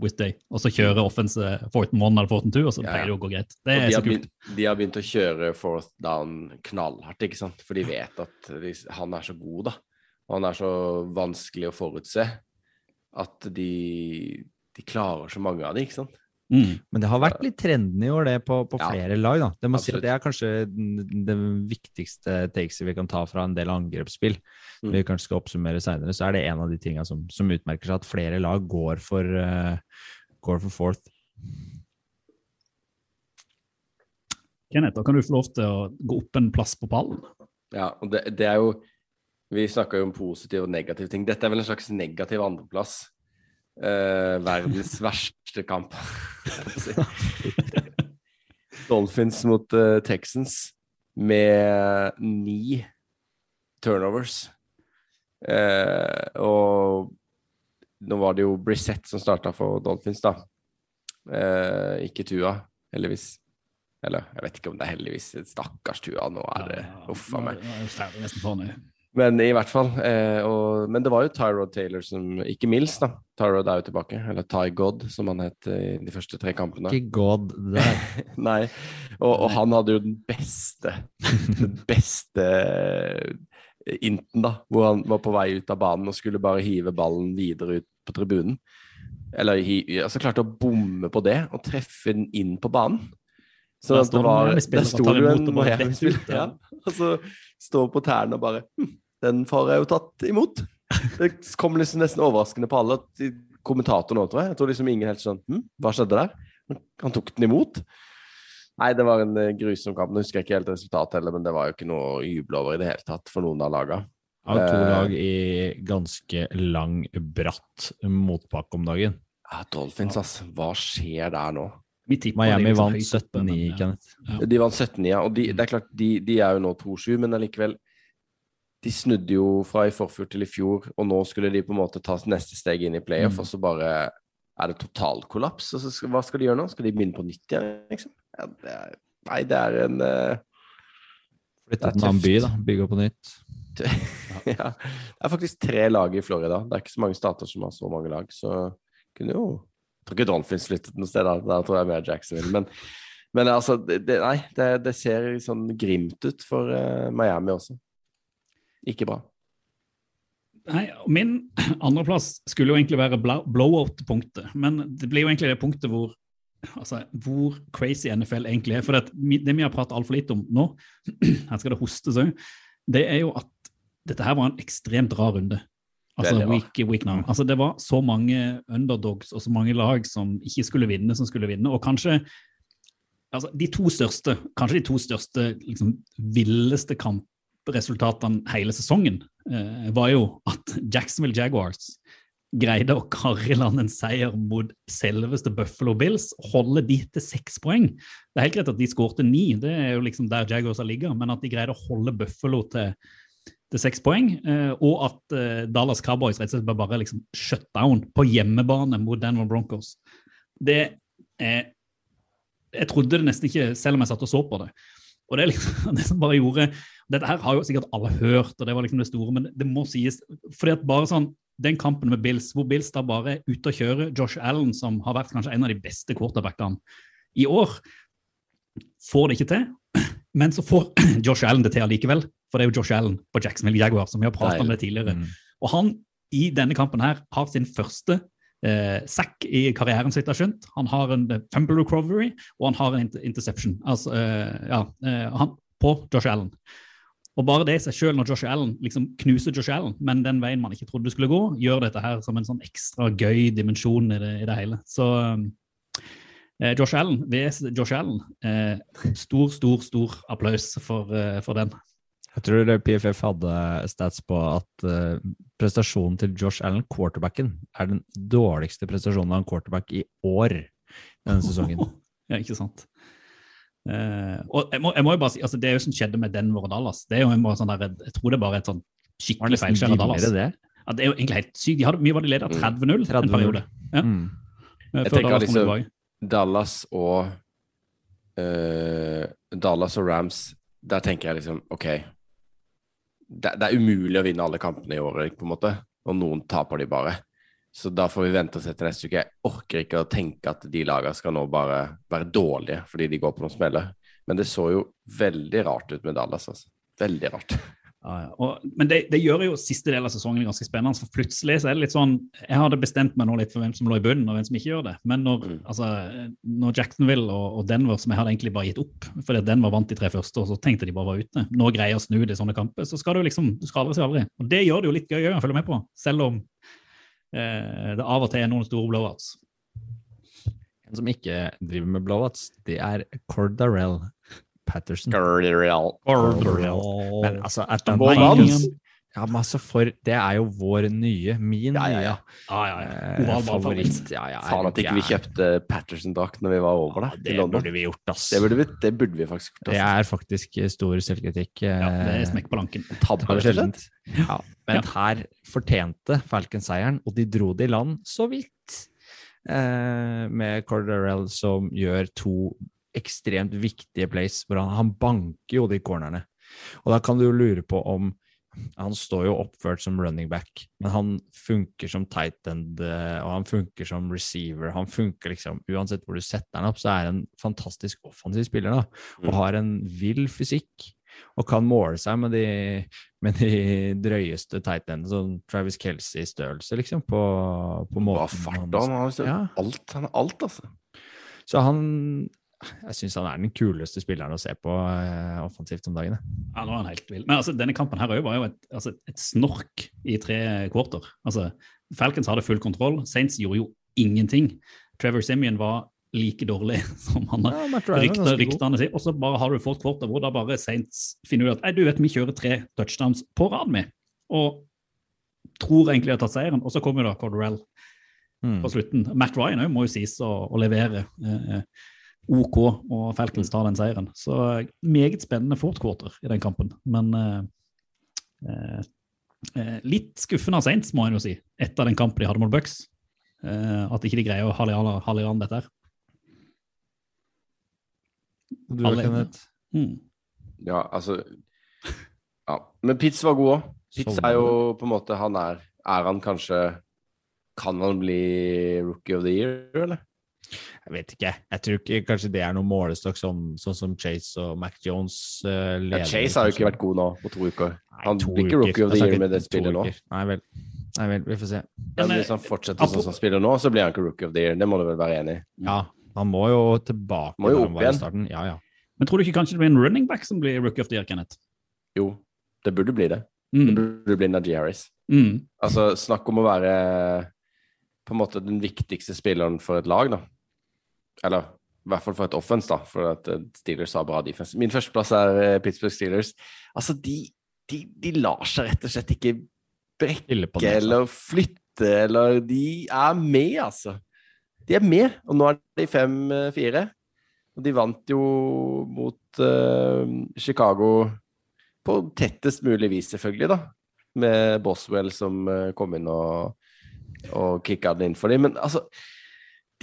Speaker 1: With day. Og så kjører offense Forten 1 eller Forten 2, og så pleier det å gå greit. Det er
Speaker 3: de,
Speaker 1: så
Speaker 3: har
Speaker 1: kult.
Speaker 3: begynt, de har begynt å kjøre fourth down knallhardt, ikke sant? For de vet at de, han er så god, da. Og han er så vanskelig å forutse at de, de klarer så mange av de, ikke sant?
Speaker 1: Mm.
Speaker 2: Men det har vært litt trendende i år, det, på, på
Speaker 3: Ja,
Speaker 2: flere lag. da. Det må si at det er kanskje det viktigste takeset vi kan ta fra en del angrepsspill.
Speaker 3: Mm.
Speaker 2: Vi kanskje skal oppsummere senere, så er det en av de tinga som, som utmerker seg, at flere lag går for, uh, går for fourth.
Speaker 1: Kenneth, da kan du få lov til å gå opp en plass på pallen.
Speaker 3: Ja, og det, det er jo Vi snakka jo om positive og negative ting. Dette er vel en slags negativ andreplass. Eh, verdens verste kamp. [laughs] Dolphins mot eh, Texans med ni turnovers. Eh, og nå var det jo Brissett som starta for Dolphins, da. Eh, ikke Tua, heldigvis. Eller jeg vet ikke om det er heldigvis. Stakkars Tua, nå er det Uff a meg. Men i hvert fall. Eh, og, men det var jo Tyrod Taylor som Ikke Mills, da. Tyrod er jo tilbake. Eller Ty God, som han het i de første tre kampene.
Speaker 2: Ikke god der. [laughs]
Speaker 3: Nei. Og, og han hadde jo den beste Den beste inten, da. Hvor han var på vei ut av banen og skulle bare hive ballen videre ut på tribunen. Eller altså klarte å bomme på det og treffe den inn på banen. Så
Speaker 1: Der
Speaker 3: det var, der sto
Speaker 1: du
Speaker 3: en Miami-spiller. [laughs]
Speaker 1: Ja. [laughs]
Speaker 3: Og så står på tærne og bare hm, Den får jeg jo tatt imot. Det kom liksom nesten overraskende på alle. at òg, tror jeg. Jeg tror liksom ingen helt sånn hm, Hva skjedde der? Han tok den imot. Nei, det var en eh, grusom kamp. Nå husker jeg ikke helt resultatet heller, men det var jo ikke noe å juble over i det hele tatt for noen av lagene.
Speaker 2: Av to
Speaker 3: Eh.
Speaker 2: lag i ganske lang, bratt motbakke om dagen.
Speaker 3: Ja, Dolphins, ass. Hva skjer der nå?
Speaker 2: Miami vant 17-9,
Speaker 1: men, ja.
Speaker 2: Kenneth.
Speaker 1: Ja.
Speaker 3: De vant 17-9, ja. Og de, det er klart, de, de er jo nå 2-7, men allikevel De snudde jo fra i forfjor til i fjor, og nå skulle de på en måte ta neste steg inn i playoff,
Speaker 2: Mm.
Speaker 3: og så bare er det totalkollaps. Altså, skal, hva skal de gjøre nå? Skal de begynne på nytt igjen, liksom? Ja, det er, nei, det er en uh,
Speaker 2: Flytte til en annen by, da. Bygge opp på nytt. [laughs]
Speaker 3: ja. Det er faktisk tre lag i Florida. Det er ikke så mange stater som har så mange lag, så kunne jo Jeg tror ikke Dolphins flyttet noe sted, da. Der tror jeg mer Jacksonville. Men, men altså, det, nei, det, det ser sånn grimt ut for uh, Miami også. Ikke bra.
Speaker 1: Nei, Min [clears throat] andreplass skulle jo egentlig være blowout-punktet, men det blir jo egentlig det punktet hvor altså, hvor crazy NFL egentlig er. For det, det vi har pratet altfor lite om nå, [clears throat] her skal det hostes òg, det er jo at dette her var en ekstremt rar runde. Altså week, week now. Altså, det var så mange underdogs og så mange lag som ikke skulle vinne, som skulle vinne. Og kanskje altså, de to største, kanskje de to største liksom, villeste kampresultatene hele sesongen eh, var jo at Jacksonville Jaguars greide å karre i land en seier mot selveste Buffalo Bills, holde de til seks poeng. Det er helt greit at de skårte ni, det er jo liksom der Jaguars ligger, men at de greide å holde Buffalo til, til seks poeng, eh, og at eh, Dallas Cowboys rett og slett bare liksom shut down på hjemmebane mot Denver Broncos. Det er Jeg trodde det nesten ikke, selv om jeg satt og så på det. Og det er liksom [laughs] det som bare gjorde Dette her har jo sikkert alle hørt, og det var liksom det store, men det må sies. fordi at bare sånn den kampen med Bills, hvor Bills da bare er ute og kjører Josh Allen, som har vært kanskje en av de beste quarterbackene i år, får det ikke til. [clears throat] Men så får [clears throat] Josh Allen det til allikevel, for det er jo Josh Allen på Jacksonville Jaguar, som vi har pratet om det tidligere.
Speaker 2: Mm.
Speaker 1: Og han i denne kampen her har sin første eh, sack i karrieren, sitt, har skjønt. Han har en eh, fumble recovery, og han har en interception altså, eh, ja, eh, han, på Josh Allen. Og bare det i seg selv når Josh Allen liksom knuser Josh Allen, men den veien man ikke trodde skulle gå, gjør dette her som en sånn ekstra gøy dimensjon i det, i det hele. Så eh, Josh Allen, VS Josh Allen, eh, stor, stor, stor applaus for, eh, for den.
Speaker 2: Jeg tror PFF hadde stats på at eh, prestasjonen til Josh Allen, quarterbacken, er den dårligste prestasjonen av en quarterback i år denne sesongen. [laughs]
Speaker 1: ja, ikke sant. Uh, og jeg må, jeg må jo bare si, altså Det er jo som skjedde med Denver og Dallas. Det er jo en måte sånn der, Jeg tror det er bare et sånn skikkelig feilskjær av Dallas.
Speaker 2: det.
Speaker 1: Ja, det er jo egentlig helt sykt. De hadde, mye var de ledet 30-0 en
Speaker 2: 30-0.
Speaker 1: periode. Ja,
Speaker 2: Mm.
Speaker 1: eh,
Speaker 3: Jeg
Speaker 1: før
Speaker 3: tenker
Speaker 1: Dallas
Speaker 3: liksom-. Dallas og uh, Dallas og Rams, der tenker jeg liksom OK. Det, det er umulig å vinne alle kampene i året, på en måte. Og noen taper de bare. Så da får vi vente og se til neste uke. Jeg orker ikke å tenke at de lagene skal nå bare være dårlige fordi de går på noen smeller. Men det så jo veldig rart ut med Dallas, altså. Veldig rart.
Speaker 1: Og, men det, det gjør jo siste del av sesongen ganske spennende. For plutselig så er det litt sånn Jeg hadde bestemt meg nå litt for hvem som lå i bunnen, og hvem som ikke gjør det. Men når,
Speaker 3: Mm.
Speaker 1: altså, når Jacksonville og, og Denver, som jeg hadde egentlig bare gitt opp fordi Denver vant de tre første, og så tenkte de bare var ute, nå greier å snu det i sånne kamper, så skal du liksom Du skal aldri si aldri. Og det gjør det jo litt gøy å følge med på, selv om eh, det av og til er noen store blowouts.
Speaker 2: En som ikke driver med blowouts, det er Cordarell Patterson.
Speaker 3: Real.
Speaker 2: Men altså, Atlanta. Ja, men altså, for det er jo vår nye, min
Speaker 3: Ja, ja, ja.
Speaker 2: nye
Speaker 1: Ja, ja, ja.
Speaker 2: eh, favoritt. Ja, ja,
Speaker 3: Faen at ikke vi kjøpte Patterson-drakt når vi var over der.
Speaker 2: Ja, det burde vi gjort, ass.
Speaker 3: Det burde vi, det burde vi faktisk gjort.
Speaker 2: Ass.
Speaker 3: Det
Speaker 2: er faktisk stor selvkritikk.
Speaker 1: Ja, det er
Speaker 2: eh,
Speaker 1: smekk på lanken.
Speaker 3: Tabbe, rett.
Speaker 2: Ja, men her fortjente Falcon seieren, og de dro det i land så vidt. Eh, med Cordarell som gjør to ekstremt viktige plays, hvor han, han banker jo de cornerne. Og da kan du jo lure på om Han står jo oppført som running back, men han funker som tight end, eh, og han funker som receiver. Han funker liksom Uansett hvor du setter han opp, så er han en fantastisk offensiv spiller, da. Og
Speaker 3: Mm.
Speaker 2: har en vill fysikk. Og kan måle seg med de, med de drøyeste tight endene, sånn Travis Kelsey-størrelse, liksom, på, på måten
Speaker 3: Hva fart. Han har
Speaker 2: Ja.
Speaker 3: alt, han har alt, altså.
Speaker 2: Så han Jeg syns han er den kuleste spilleren å se på eh, offensivt om dagen.
Speaker 1: Ja, nå er han helt vill. Men altså, denne kampen her var jo et, altså, et snork i tre kvarter. Altså, Falcons hadde full kontroll. Saints gjorde jo ingenting. Trevor Simeon var like dårlig [laughs] som han
Speaker 2: Ja,
Speaker 1: rykta, ryktene sier. Og så bare har du fått kvarter hvor da bare Saints finner ut at du vet, vi kjører tre touchdowns på rad med. Og tror egentlig de har tatt seieren. Og så kommer da Corderell
Speaker 2: Mm.
Speaker 1: på slutten. Matt Ryan òg må jo sies å, å levere eh, OK, og Falcons tar den seieren. Så eh, meget spennende fourth quarter i den kampen. Men eh, eh, eh, litt skuffende av Saints, må en jo si, etter den kampen de hadde mot Bucks. Eh, at ikke de greier å halve i- an dette her.
Speaker 2: Du da,
Speaker 1: Alle-
Speaker 2: Kenneth?
Speaker 1: Mm.
Speaker 3: Ja, altså Ja. Men Pitts var god òg. Pitts er jo på en måte Han er Er han kanskje kan han bli rookie of the year, eller?
Speaker 2: Jeg vet ikke. Jeg tror ikke kanskje det er noen målestokk sånn, sånn som Chase og Mac Jones uh,
Speaker 3: Ja. Chase har jo ikke vært god nå på to uker.
Speaker 2: Nei,
Speaker 3: Han
Speaker 2: to
Speaker 3: blir ikke rookie of the year med det spillet nå.
Speaker 2: Nei vel. Nei vel, vi får se.
Speaker 3: Men
Speaker 1: Men,
Speaker 3: hvis han fortsetter
Speaker 1: apro-
Speaker 3: sånn som han spiller nå, så blir han ikke rookie of the year. Det må du vel være enig i?
Speaker 2: Ja, han må jo tilbake
Speaker 3: Må jo opp igjen.
Speaker 2: starten. Ja, ja.
Speaker 1: Men tror du ikke kanskje det blir en running back som blir rookie of the year, Kenneth?
Speaker 3: Jo, det burde bli det. Det
Speaker 1: Mm.
Speaker 3: burde bli Najee Harris.
Speaker 1: Mm.
Speaker 3: Altså, snakk om å være på en måte den viktigste spilleren for et lag, da. Eller i hvert fall for et offense, da, for at eh, Steelers har bra defense. Min førsteplass er eh, Pittsburgh Steelers. Altså, de, de, de lar seg rett og slett ikke brekke eller flytte, eller De er med, altså. De er med, og nå er de 5-4. Og de vant jo mot uh, Chicago på tettest mulig vis, selvfølgelig, da. Med Boswell som eh, kom inn og, og kicka den inn for dem. Men altså,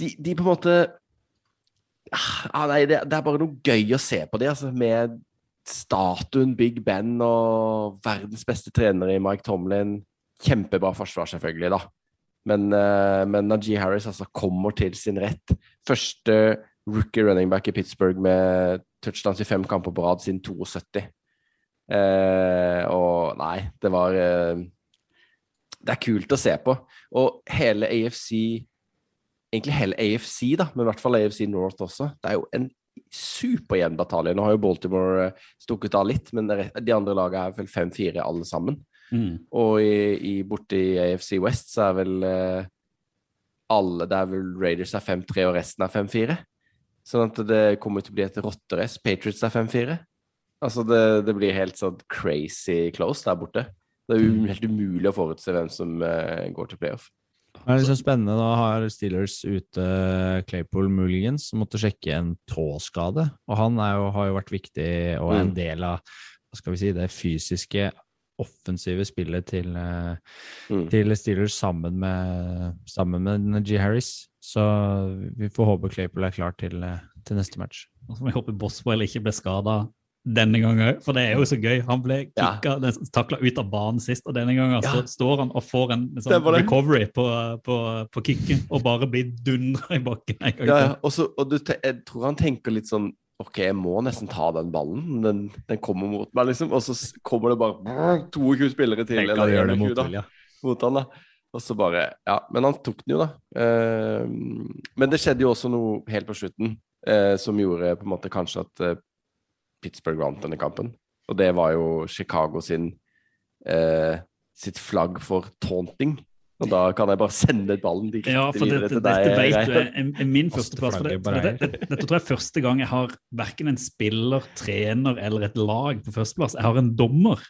Speaker 3: de, de på en måte ah, Nei, det, det er bare noe gøy å se på det, altså. Med statuen Big Ben og verdens beste trener i Mike Tomlin. Kjempebra forsvar, selvfølgelig, da. Men, uh, men Najee Harris altså kommer til sin rett. Første rookie running back i Pittsburgh med touchdowns i fem kamper på rad siden 72. Uh, og nei, det var uh, Det er kult å se på. Og hele AFC Egentlig hele AFC, da, men i hvert fall AFC North også. Det er jo en superjevn batalje. Nå har jo Baltimore eh, stukket av litt, men de andre lagene er vel 5-4 alle sammen.
Speaker 1: Mm.
Speaker 3: Og i, i, borte i AFC West så er vel eh, alle Det er vel Raiders er 5-3, og resten er 5-4. Sånn at det kommer til å bli et rotterace. Patriots er 5-4. Altså det, det blir helt sånn crazy close der borte. Det er jo helt umulig å forutse hvem som eh, går til playoff.
Speaker 2: Det er liksom spennende. Da har Steelers ute Claypool muligens, som måtte sjekke en tåskade. Og han er jo, har jo vært viktig og er en
Speaker 3: Mm.
Speaker 2: del av hva skal vi si, det fysiske, offensive spillet til, eh,
Speaker 3: Mm.
Speaker 2: til Steelers sammen med, sammen med G. Harris. Så vi får håpe Claypool er klar til, eh, til neste match.
Speaker 1: Og så må vi håpe Boswell ikke ble skada denne gangen, for det er jo så gøy. Han ble
Speaker 3: Ja.
Speaker 1: takla ut av banen sist, og denne gangen så står han og får en
Speaker 3: Det
Speaker 1: sånn
Speaker 3: det.
Speaker 1: recovery på, på, på kicken, og bare blir dundra i bakken en gang
Speaker 3: Ja, ja. Og, du, jeg tror han tenker litt sånn OK, jeg må nesten ta den ballen. Den, den kommer mot meg, liksom. Og så kommer det bare 22 spillere til.
Speaker 2: Tenk
Speaker 3: eller
Speaker 2: gjør det mot
Speaker 3: da. Mot han da. Og så bare Ja, men han tok den jo, da. Uh, men det skjedde jo også noe helt på slutten eh, som gjorde på en måte kanskje at eh, Pittsburgh vant denne kampen. Og det var jo Chicago sin eh, sitt flagg for taunting. Og da kan jeg bare sende ballen direkte
Speaker 1: Ja, for
Speaker 3: videre
Speaker 1: det,
Speaker 3: til
Speaker 1: dette
Speaker 3: deg.
Speaker 1: vet du er, er min førsteplass. For det, det, det, dette tror jeg er første gang jeg har verken en spiller, trener eller et lag på førsteplass. Jeg har en dommer,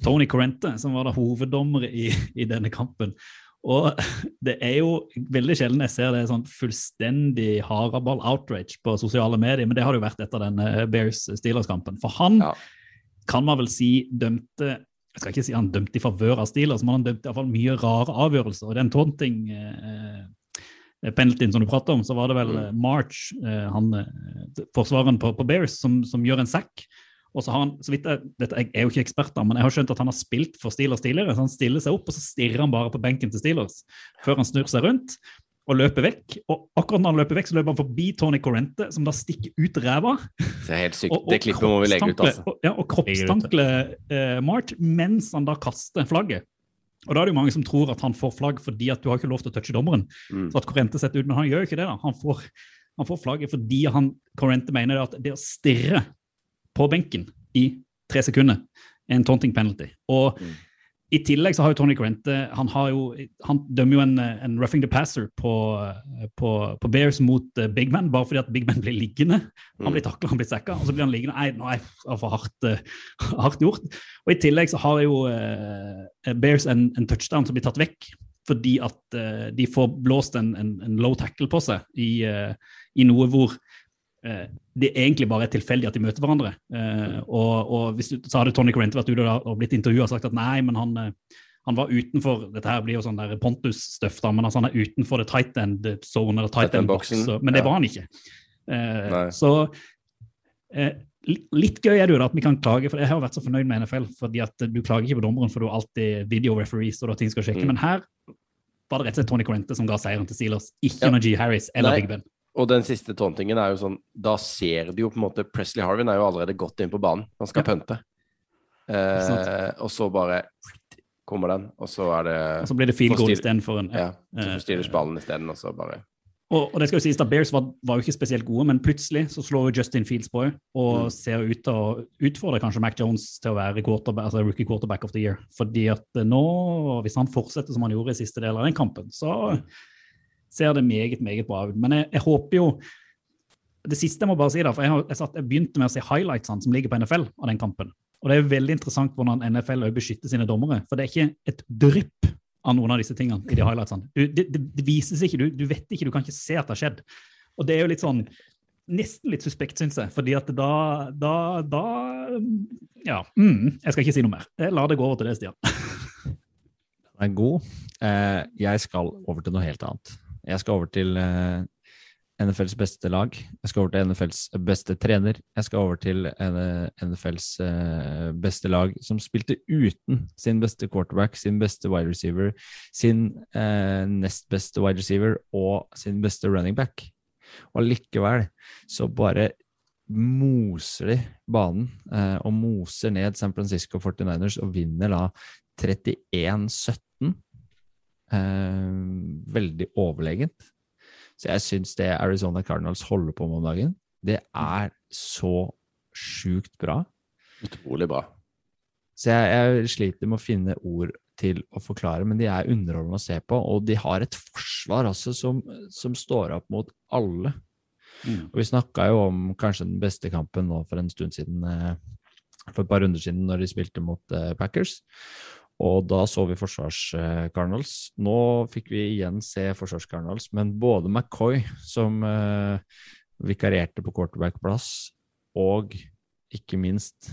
Speaker 1: Tony Corrente, som var da hoveddommer i, i denne kampen. Og [laughs] det er jo veldig sjelden jeg ser det sånn fullstendig haraball-outrage på sosiale medier, men det har det jo vært etter den eh, Bears-Steelers-kampen. For han
Speaker 3: Ja.
Speaker 1: kan man vel si dømte jeg skal ikke si han dømte i favør av Steelers, men han dømte i hvert fall mye rare avgjørelser. Og den taunting eh, eh, penaltyen som du prater om, så var det vel
Speaker 3: Mm.
Speaker 1: eh, March, eh, han eh, forsvareren på, på Bears, som, som gjør en sack. Og så har han, så vidt jeg, dette, jeg er jo ikke ekspert, da, men jeg har skjønt at han har spilt for Steelers tidligere. så Han stiller seg opp, og så stirrer han bare på benken til Steelers før han snur seg rundt og løper vekk. Og akkurat når han løper vekk, så løper han forbi Tony Corrente, som da stikker ut ræva.
Speaker 3: Det er helt sykt.
Speaker 1: Og- og
Speaker 3: det klippet må vi legge ut, altså.
Speaker 1: og- Ja, og kroppstankle eh, March mens han da kaster flagget. Og da er det jo mange som tror at han får flagg fordi at du har ikke lov til å touche dommeren.
Speaker 3: Mm.
Speaker 1: Så at Corrente setter ut, Men han gjør jo ikke det. da. Han får, han får flagget fordi han, Corrente mener det at det å stirre på benken i tre sekunder er en taunting penalty. Og
Speaker 3: Mm.
Speaker 1: i tillegg så har jo Tony Corrente Han, har jo, han dømmer jo en, en roughing the passer på, på, på Bears mot eh, Big Man, bare fordi at Big Man blir liggende. Han blir takla, han blir sekka, og så blir han liggende. Nei, nå er det for hardt, uh, [laughs] hardt gjort. Og i tillegg så har jo uh, Bears en, en touchdown som blir tatt vekk fordi at uh, de får blåst en, en, en low tackle på seg i, uh, i noe hvor eh, det egentlig bare er tilfeldig at de møter hverandre. Eh, og, og hvis du, så hadde Tony Corrente vært ute og blitt intervjua og sagt at nei, men han, eh, han var utenfor Dette her blir jo sånn der Pontus-støff, men altså han er utenfor det tight end zone eller tight
Speaker 3: Tight
Speaker 1: end box. så- Men det
Speaker 3: ja.
Speaker 1: var han ikke. Eh, så eh, Litt gøy er det jo da at vi kan klage, for jeg har vært så fornøyd med NFL. fordi at Du klager ikke på dommeren, for du har alltid video referees og da ting skal sjekke.
Speaker 3: Mm.
Speaker 1: Men her var det rett og slett Tony Corrente som ga seieren til Steelers, ikke
Speaker 3: Ja.
Speaker 1: Najee Harris eller
Speaker 3: Nei.
Speaker 1: Big Ben.
Speaker 3: Og den siste tåntingen er jo sånn Da ser du jo på en måte Presley Harvin er jo allerede godt inn på banen. Han skal
Speaker 1: Ja.
Speaker 3: pønte. Eh, og så bare kommer den, og så er det
Speaker 1: Og så blir det field goal istedenfor en
Speaker 3: Ja, så
Speaker 1: forstyrres
Speaker 3: får Steelers ballen isteden, og så bare
Speaker 1: Og, og det skal jo sies da, Bears var, var jo ikke spesielt gode, men plutselig så slår jo Justin Fields på og
Speaker 3: Mm.
Speaker 1: ser ut til å utfordre kanskje Mac Jones til å være quarterback, altså rookie quarterback of the year. Fordi at eh, nå, hvis han fortsetter som han gjorde i siste del av den kampen, så ser det meget, meget bra ut. Men jeg, jeg håper jo Det siste jeg må bare si, da, for jeg, har, jeg, satt, jeg begynte med å se highlightsene som ligger på NFL av den kampen. Og det er veldig interessant hvordan NFL også beskytter sine dommere. For det er ikke et drypp av noen av disse tingene i de highlightsene. Du, det, det, vises ikke, du, du vet ikke, du kan ikke se at det har skjedd. Og det er jo litt sånn Nesten litt suspekt, syns jeg. fordi at da, da, da Ja. Mm, jeg skal ikke si noe mer. Jeg lar det gå over til det, Stian.
Speaker 2: Den er god. Eh, jeg skal over til noe helt annet. Jeg skal over til eh, NFLs beste lag. Jeg skal over til NFLs beste trener. Jeg skal over til eh, NFLs eh, beste lag som spilte uten sin beste quarterback, sin beste wide receiver, sin eh, nest beste wide receiver og sin beste running back. Og likevel så bare moser de banen eh, og moser ned San Francisco 49ers og vinner da 31-17. Eh, veldig overlegent. Så jeg syns det Arizona Cardinals holder på med om dagen, det er så sjukt bra.
Speaker 3: Utrolig bra.
Speaker 2: Så jeg, jeg sliter med å finne ord til å forklare, men de er underholdende å se på. Og de har et forsvar altså som, som står opp mot alle. Og vi snakka jo om kanskje den beste kampen nå for en stund siden, eh, for et par runder siden, når de spilte mot eh, Packers. Og da så vi forsvars-Cardinals. Nå fikk vi igjen se forsvars-Cardinals, men både McCoy, som eh, vikarierte på quarterback-plass, og ikke minst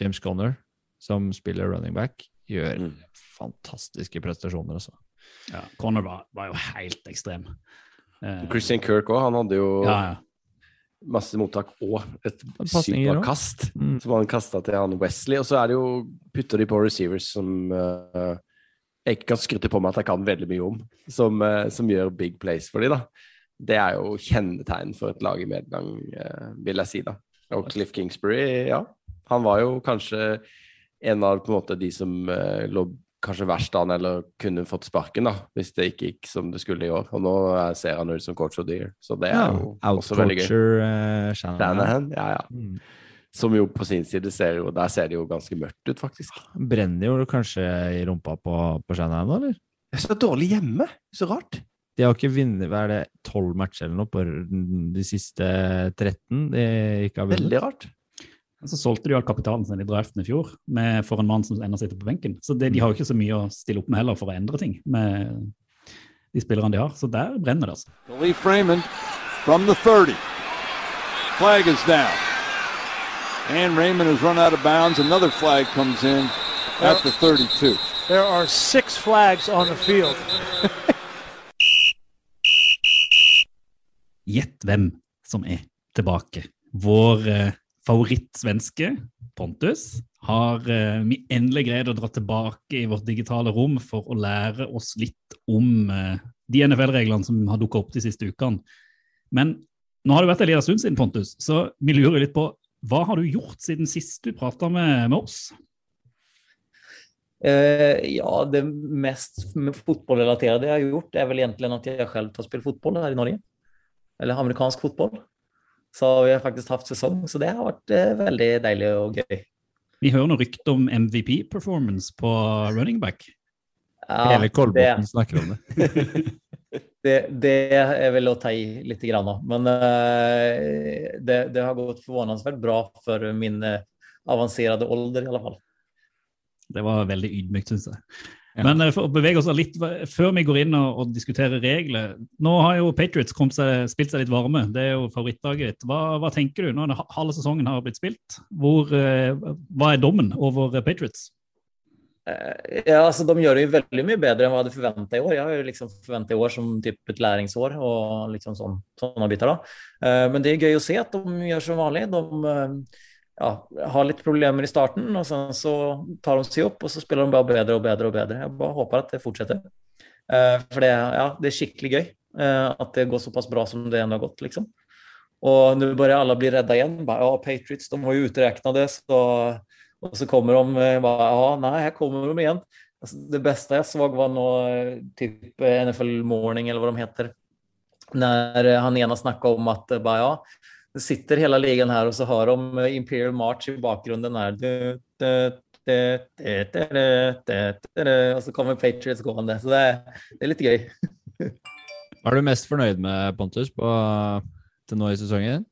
Speaker 2: James Conner, som spiller running back, gjør
Speaker 3: Mm.
Speaker 2: fantastiske prestasjoner, altså.
Speaker 1: Ja, Conner var, var jo helt ekstrem. Eh,
Speaker 3: Christian Kirk òg, han hadde jo
Speaker 1: ja, ja.
Speaker 3: Masse mottak og et sykt
Speaker 2: pasninger
Speaker 3: bra
Speaker 2: også.
Speaker 3: kast
Speaker 2: Mm.
Speaker 3: som han kasta til han Wesley. Og så er det jo putter de på receivers som uh, jeg ikke kan skryte på meg at jeg kan veldig mye om, som, uh, som gjør big plays for de da. Det er jo kjennetegn for et lag i medgang, uh, vil jeg si, da. Og Cliff Kingsbury, ja. Han var jo kanskje en av på en måte de som lå kanskje verst an, eller kunne fått sparken, da, hvis det ikke gikk som det skulle i år. Og nå eh, ser han ut som coach of the year, så det er jo også veldig gøy.
Speaker 2: Uh, Shanahan.
Speaker 3: Ja, ja.
Speaker 2: Mm.
Speaker 3: Som jo på sin side ser jo Der ser det jo ganske mørkt ut, faktisk.
Speaker 2: Brenner jo kanskje i rumpa på, på Shanahan, nå, eller?
Speaker 3: Det er så dårlig hjemme. Så rart.
Speaker 2: De har ikke vunnet hva er det, tolv matcher eller noe på de siste 13 de ikke har vunnet.
Speaker 3: Veldig rart.
Speaker 1: Så solgte de jo all kapitalen sin i draften i fjor med, for en mann som ennå sitter på benken. Så det, de har jo ikke så mye å stille opp med heller for å endre ting med de spillerne de har. Så der brenner det, altså.
Speaker 5: Lee Freeman from the 30. Flag is down. And Raymond has run out of bounds. Another flag comes in at the 32.
Speaker 6: There are six flags on the field. [laughs]
Speaker 1: Gjett hvem som er tilbake. Vår eh, favorittsvenske, Pontus, har eh, vi endelig greid å dra tilbake i vårt digitale rom for å lære oss litt om eh, de NFL-reglene som har dukka opp de siste ukene. Men nå har det vært en liten stund siden, Pontus, så vi lurer litt på hva har du gjort siden sist du prata med, med oss?
Speaker 7: Eh, ja, det mest fotballrelaterte jeg har gjort er vel egentlig at jeg selv har spilt fotboll her i Norge. Eller amerikansk fotboll. Så vi har faktisk haft sesong, så det har vært veldig väldigt deilig og gøy.
Speaker 1: Vi hører noe rykte om MVP-performance på running back.
Speaker 7: Ja,
Speaker 2: Hele Kolbotn snakker om det. [laughs]
Speaker 7: det, det er vel å ta i litt, grann, men uh, det, det har gått forvånansvært bra for min eh, avancerade ålder i alle fall.
Speaker 1: Det var veldig ydmykt, syns jeg.
Speaker 2: Ja.
Speaker 1: Men eh, for å bevege oss litt før vi går inn og, og diskuterer regler Nå har jo Patriots seg, spilt seg litt varme. Det er jo favorittlaget ditt. Hva, hva tenker du når halve sesongen har blitt spilt? Hvor, eh, hva er dommen over Patriots?
Speaker 7: Eh, Ja, altså de gjør det jo veldig mye bedre enn hva jeg hadde forventa i år. Jeg har jo liksom forventa i år som typ et læringsår og liksom sånn, sånne biter. Då. Eh, Men det er gøy å se at de gjør som vanlig. De ja, har litt problemer i starten, og så, så tar de seg opp, og så spiller de bare bedre og bedre og bedre. Jeg bare håper at det fortsetter. Uh, for det, ja, det, er skikkelig gøy uh, at det går såpass bra som det ennå har gått, liksom. Og nå begynner alle å bli redda igjen. Bare, ja, Patriots de var jo utregnet, så Og så kommer de eh, bare Ja, nei, her kommer de igjen. Altså, det beste jeg så, var nå typ NFL Morning, eller hva de heter, når han ene snakka om at bare, ja sitter hele ligan her og så har de eh, Imperial March i bakgrunnen her. Og så kommer Patriots gående. Så det er, det er litt gøy.
Speaker 2: Hva er du mest fornøyd med, Pontus, på, til nå i sesongen?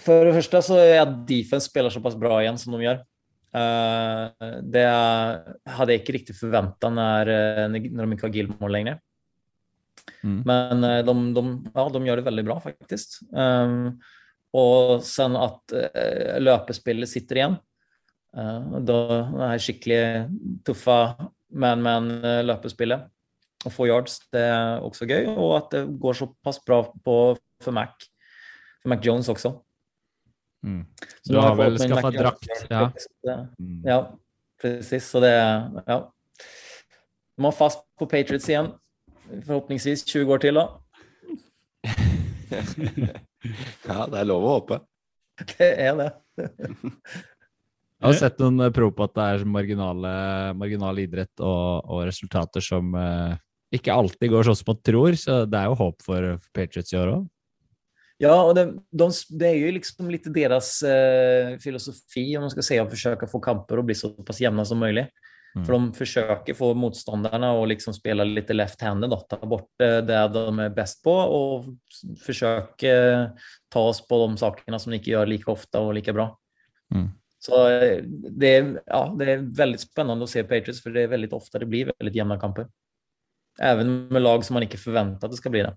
Speaker 7: For det første så er at defense spiller såpass bra igjen som de gjør. Eh, det hadde jeg ikke riktig forventa når, eh, når de ikke har Gilmore lenger.
Speaker 2: Mm.
Speaker 7: Men eh, de, de, ja, de gjør det veldig bra faktisk. Um, og sen at uh, løpespillet sitter igjen. Uh, da det her skikkelig tøffe man-man-løpespillet Å få yards, det er også gøy. Og at det går såpass bra på, for Mac. For Mac Jones også.
Speaker 2: Mm.
Speaker 7: Så
Speaker 2: du har,
Speaker 7: vel skaffa
Speaker 2: drakt? Ja. Mm.
Speaker 7: Ja, presis. Så det Ja. De har fast på Patriots igjen. Förhoppningsvis 20 år til, da. [laughs]
Speaker 3: Ja, det er lov å håpe. [laughs]
Speaker 7: Det er det.
Speaker 2: Jeg har sett noen eh, prov på at det er marginale, marginal idrett og, og resultater som eh, ikke alltid går sånn som man tror, så det er jo håp for Patriots i år òg.
Speaker 7: Ja, og det, de, det er jo liksom litt deres eh, filosofi, om man se og forsøke å få kamper og bli såpass jevne jämna som möjligt.
Speaker 2: Mm.
Speaker 7: För de försöker få motståndarna att liksom spela lite left-handed, ta bort eh, det de är bäst på och försöka ta oss på de sakerna som de inte gör lika ofta och lika bra.
Speaker 2: Mm.
Speaker 7: Så eh, det är, ja, det är väldigt spännande att se Patriots, för det är väldigt ofta det blir väldigt jämna kamper. Även med lag som man inte forventer att det ska bli det.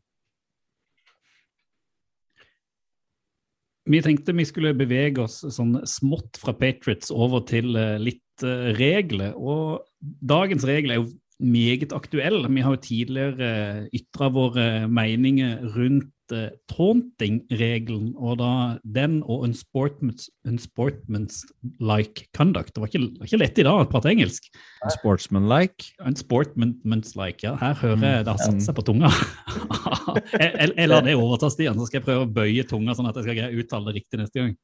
Speaker 1: Vi tenkte vi skulle bevege oss sånn smått fra Patriots over til eh, litt eh, regler. Og dagens regel er jo meget aktuell. Vi har jo tidligere uh, ytra våre meninger rundt uh, taunting-regelen, og da den og unsportments, unsportments like conduct. Det var ikke, var ikke lett i dag å prate engelsk.
Speaker 2: Sportsmanlike.
Speaker 1: Unsportments like, ja. Her hører jeg det har satt
Speaker 7: Mm.
Speaker 1: seg på tunga. [laughs] jeg, jeg, jeg lar det overta, Stian, så skal jeg prøve å bøye tunga sånn at jeg skal greie å uttale det riktig neste gang.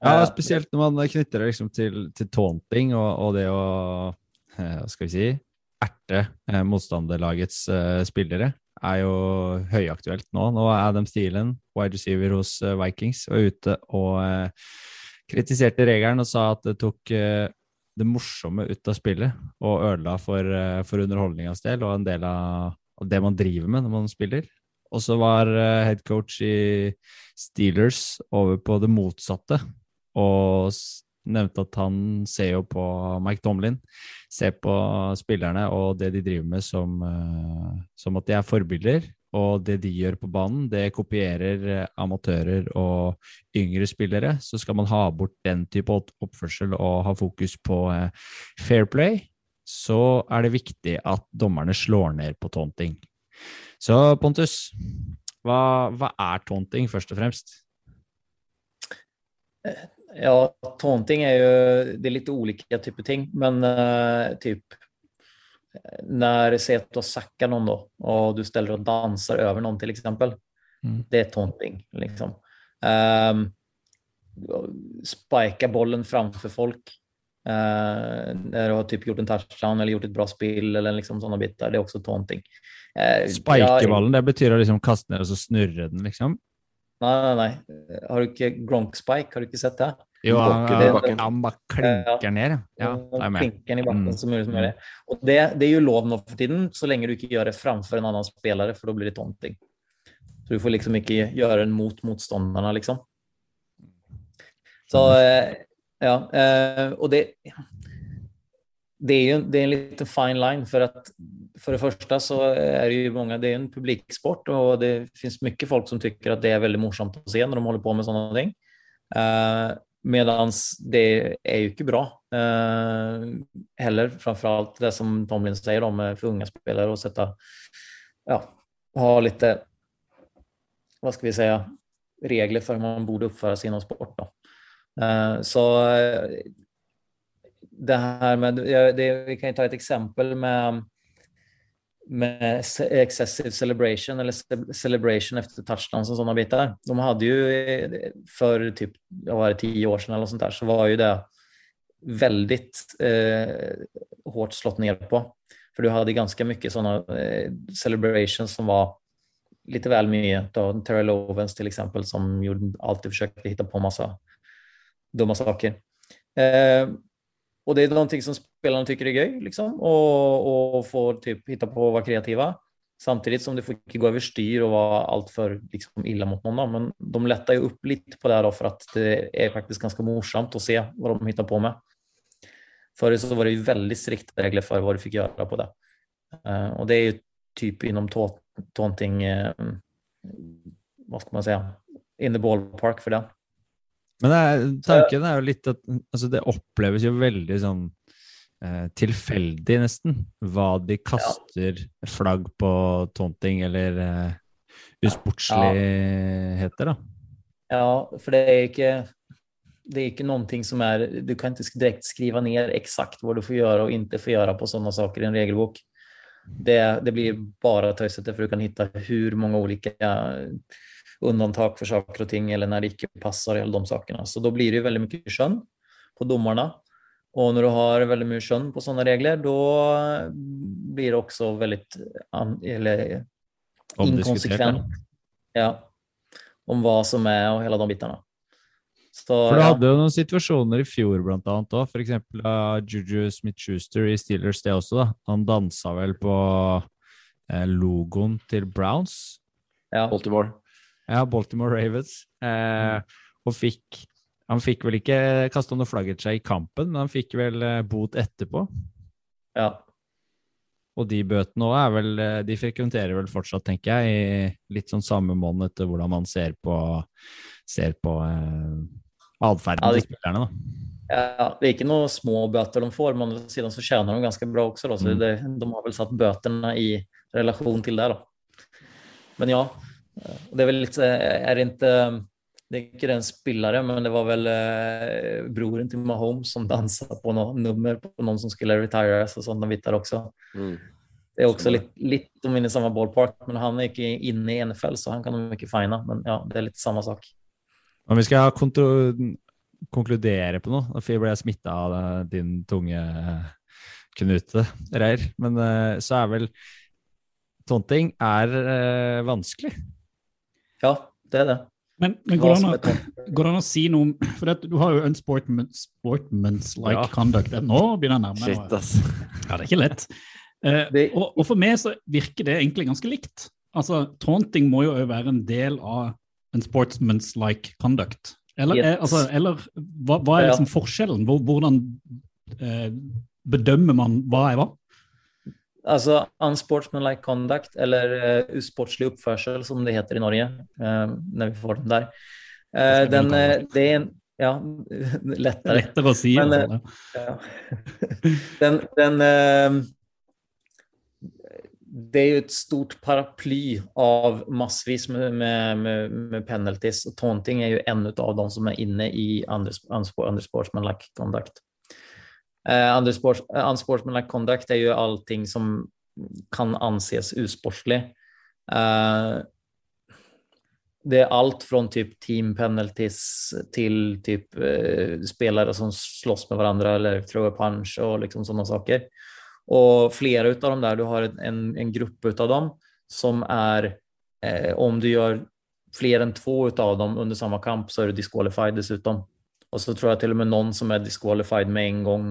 Speaker 2: Ja,
Speaker 7: Ja.
Speaker 2: spesielt når man knytter det liksom til, til taunting og, og det å eh, Hva skal vi si erte eh, motstanderlagets eh, spillere, er jo høyaktuelt nå. Nå er Adam Steelen, wide receiver hos eh, Vikings, og ute og eh, kritiserte regelen og sa at det tok eh, det morsomme ut av spillet og ødela for, for underholdningas del og en del av, det man driver med når man spiller. Og så var head coach i Steelers over på det motsatte og nevnte at han ser jo på Mike Tomlin, ser på spillerne og det de driver med som, eh, som at de er forbilder. Og det de gjør på banen, det kopierer eh, amatører og yngre spillere. Så skal man ha bort den type oppførsel og ha fokus på eh, fair play, så er det viktig at dommerne slår ned på taunting. Så Pontus, hva, hva er taunting, først og fremst?
Speaker 7: Ja, taunting är ju, det är lite olika typer ting, men uh, typ när säg att du har sackat någon då och du ställer och dansar över någon till exempel.
Speaker 2: Mm.
Speaker 7: Det är taunting liksom. Um, spika bollen framför folk. Uh, när du har typ gjort en touchdown eller gjort ett bra spill eller liksom sådana bitar. Det är också taunting. Uh,
Speaker 2: Spikeballen, det betyr å liksom kaste ned og så snurre den, liksom?
Speaker 7: Nei, nei, nei. Har du ikke Gronk Spike? Har du ikke sett det?
Speaker 2: Jo, han,
Speaker 3: Bakken,
Speaker 2: han, han bare klinker ned, ja. Det er med.
Speaker 7: Klinker i bakken
Speaker 2: Mm.
Speaker 7: så mye som mulig. Og det, det er jo lov nå for tiden så lenge du ikke gjør det framfor en annen spiller, for da blir det taunting. Så du får liksom ikke gjøre den mot motstanderne, liksom. Så eh, ja, Og det det är ju det är en liten fine line för att för det första så är det ju många, det är en publiksport och det finns mycket folk som tycker det är väldigt morsomt att se när de håller på med sådana ting. Uh, medans det är ju inte bra uh, heller, framförallt det som Tomlin säger om for unga spelare och sätta, ja, ha lite, vad ska vi säga, regler för hur man borde uppföra sig inom sport. Då. Uh, så eh, det här med, det, vi kan ta et eksempel med, med excessive celebration eller celebration efter touchdowns och sådana bitar. De hadde jo for typ, var det tio år sedan eller sånt där, så var jo det veldig eh, hårt slått ned på. For du hadde ganske mye sånne eh, celebrations som var lite vel mye. Da, Terry Lovens till exempel som gjorde, alltid försökte hitta på masse dumma saker. Eh, och det är någonting som spelarna tycker är gøy liksom, och, och får typ hitta på att vara kreativa. Samtidigt som det får inte gå överstyr och vara alltför liksom, illa mot någon. då. Men de lättar ju upp lite på det här då för det är faktiskt ganska morsamt att se vad de hittar på med. Så var det ju väldigt strikta regler för vad du fick göra på det. Uh, och det är ju typ inom ta- taunting, hva vad ska man säga, in the ballpark för det.
Speaker 2: Men er, tanken er jo litt at altså det oppleves jo veldig sånn eh, tilfeldig, nesten, hva de kaster flagg på taunting eller eh, usportsligheter, da.
Speaker 7: Ja, for det er ikke det är inte någonting som er du kan ikke direkte skrive ned eksakt hva du får gjøre og ikke får gjøre på sånne saker i en regelbok. Det, det blir bare tøysete, for du kan hitta hvor mange olika undantag för saker och ting eller när det inte passar eller de sakerna. Så då blir det ju väldigt mycket skön på domarna. Och när du har väldigt mycket skön på sådana regler då blir det också väldigt an, eller, inkonsekvent. Ja. Om hva som er og hele de bitene. Så,
Speaker 2: For du
Speaker 7: ja.
Speaker 2: hadde jo noen situasjoner i fjor, blant annet òg. For eksempel av Juju Smith-Schuster i Steelers, det også, da. Han dansa vel på eh, logoen til Browns.
Speaker 7: Ja.
Speaker 3: Baltimore.
Speaker 2: Ja, Baltimore Ravens. Eh, og fikk Han fikk vel ikke kasta noe flagget seg i kampen, men han fikk vel eh, bot etterpå.
Speaker 7: ja.
Speaker 2: Og de bøtene òg er vel eh, De frekventerer vel fortsatt, tenker jeg, i litt sånn samme måned etter hvordan man ser på ser på eh, atferden
Speaker 7: Ja,
Speaker 2: til spillerne, da.
Speaker 7: Ja, det er ikke noen små bøter de får, men siden så tjener de ganske bra også. Da, så
Speaker 2: Mm.
Speaker 7: det, de har vel satt bøtene i relasjon til det. Da. Men ja, det är väl lite, är det inte, det är inte den spillare, men det var väl eh, broren till Mahomes som dansade på något nummer på någon som skulle retire och sådana bitar också.
Speaker 3: Mm.
Speaker 7: Det är också lite, lite om inne i samma ballpark, men han er ikke inne i NFL så han kan de mycket fina. Men ja, det är lite samma sak.
Speaker 2: Om vi skal kontro konkludere på noe, for jeg ble smitta av eh, din tunge knute, Reir, men eh, så er vel Sånne ting er eh, vanskelig.
Speaker 7: Ja, det er det.
Speaker 1: Men, men går, det an å, går det an å si noe om For det, du har jo unsportman, sportman's-like
Speaker 3: Ja.
Speaker 1: conduct. Nå begynner jeg nærmere.
Speaker 3: Shit, ass.
Speaker 1: Ja, det er ikke lett. Uh,
Speaker 7: Det-
Speaker 1: og, og for meg så virker det egentlig ganske likt. Altså, Taunting må jo være en del av en sportsman's-like conduct. Eller,
Speaker 7: Yes.
Speaker 1: eh, altså, eller hva, hva er
Speaker 7: Ja.
Speaker 1: liksom forskjellen? Hvordan eh, bedømmer man hva er hva?
Speaker 7: Alltså unsportsmanlike conduct eller uh, usportslig oppførsel, som det heter i Norge Uh, når vi får den
Speaker 1: der. Uh,
Speaker 7: den, eh, det er en, ja, [laughs]
Speaker 1: lettere. er
Speaker 7: lättare.
Speaker 1: lettere å si.
Speaker 7: Men,
Speaker 1: altså,
Speaker 7: eh, Ja. Den, den, eh, det er jo et stort paraply av massvis med, med, med, med penalties taunting er jo en av de som er inne i unsport, unsportsmanlike conduct. Uh, uh, unsportsmanlike conduct er jo allting som kan anses usportslig. Eh, det er alt fra typ team penalties til typ eh, spelare som slåss med hverandre eller throw a punch og liksom sånne saker. Og flere av dem der, du har en, en grupp av dem som er eh, om du gjør flere enn två av dem under samme kamp så er du disqualified dessutom. Og så tror jeg til og med noen som er disqualified med en gång.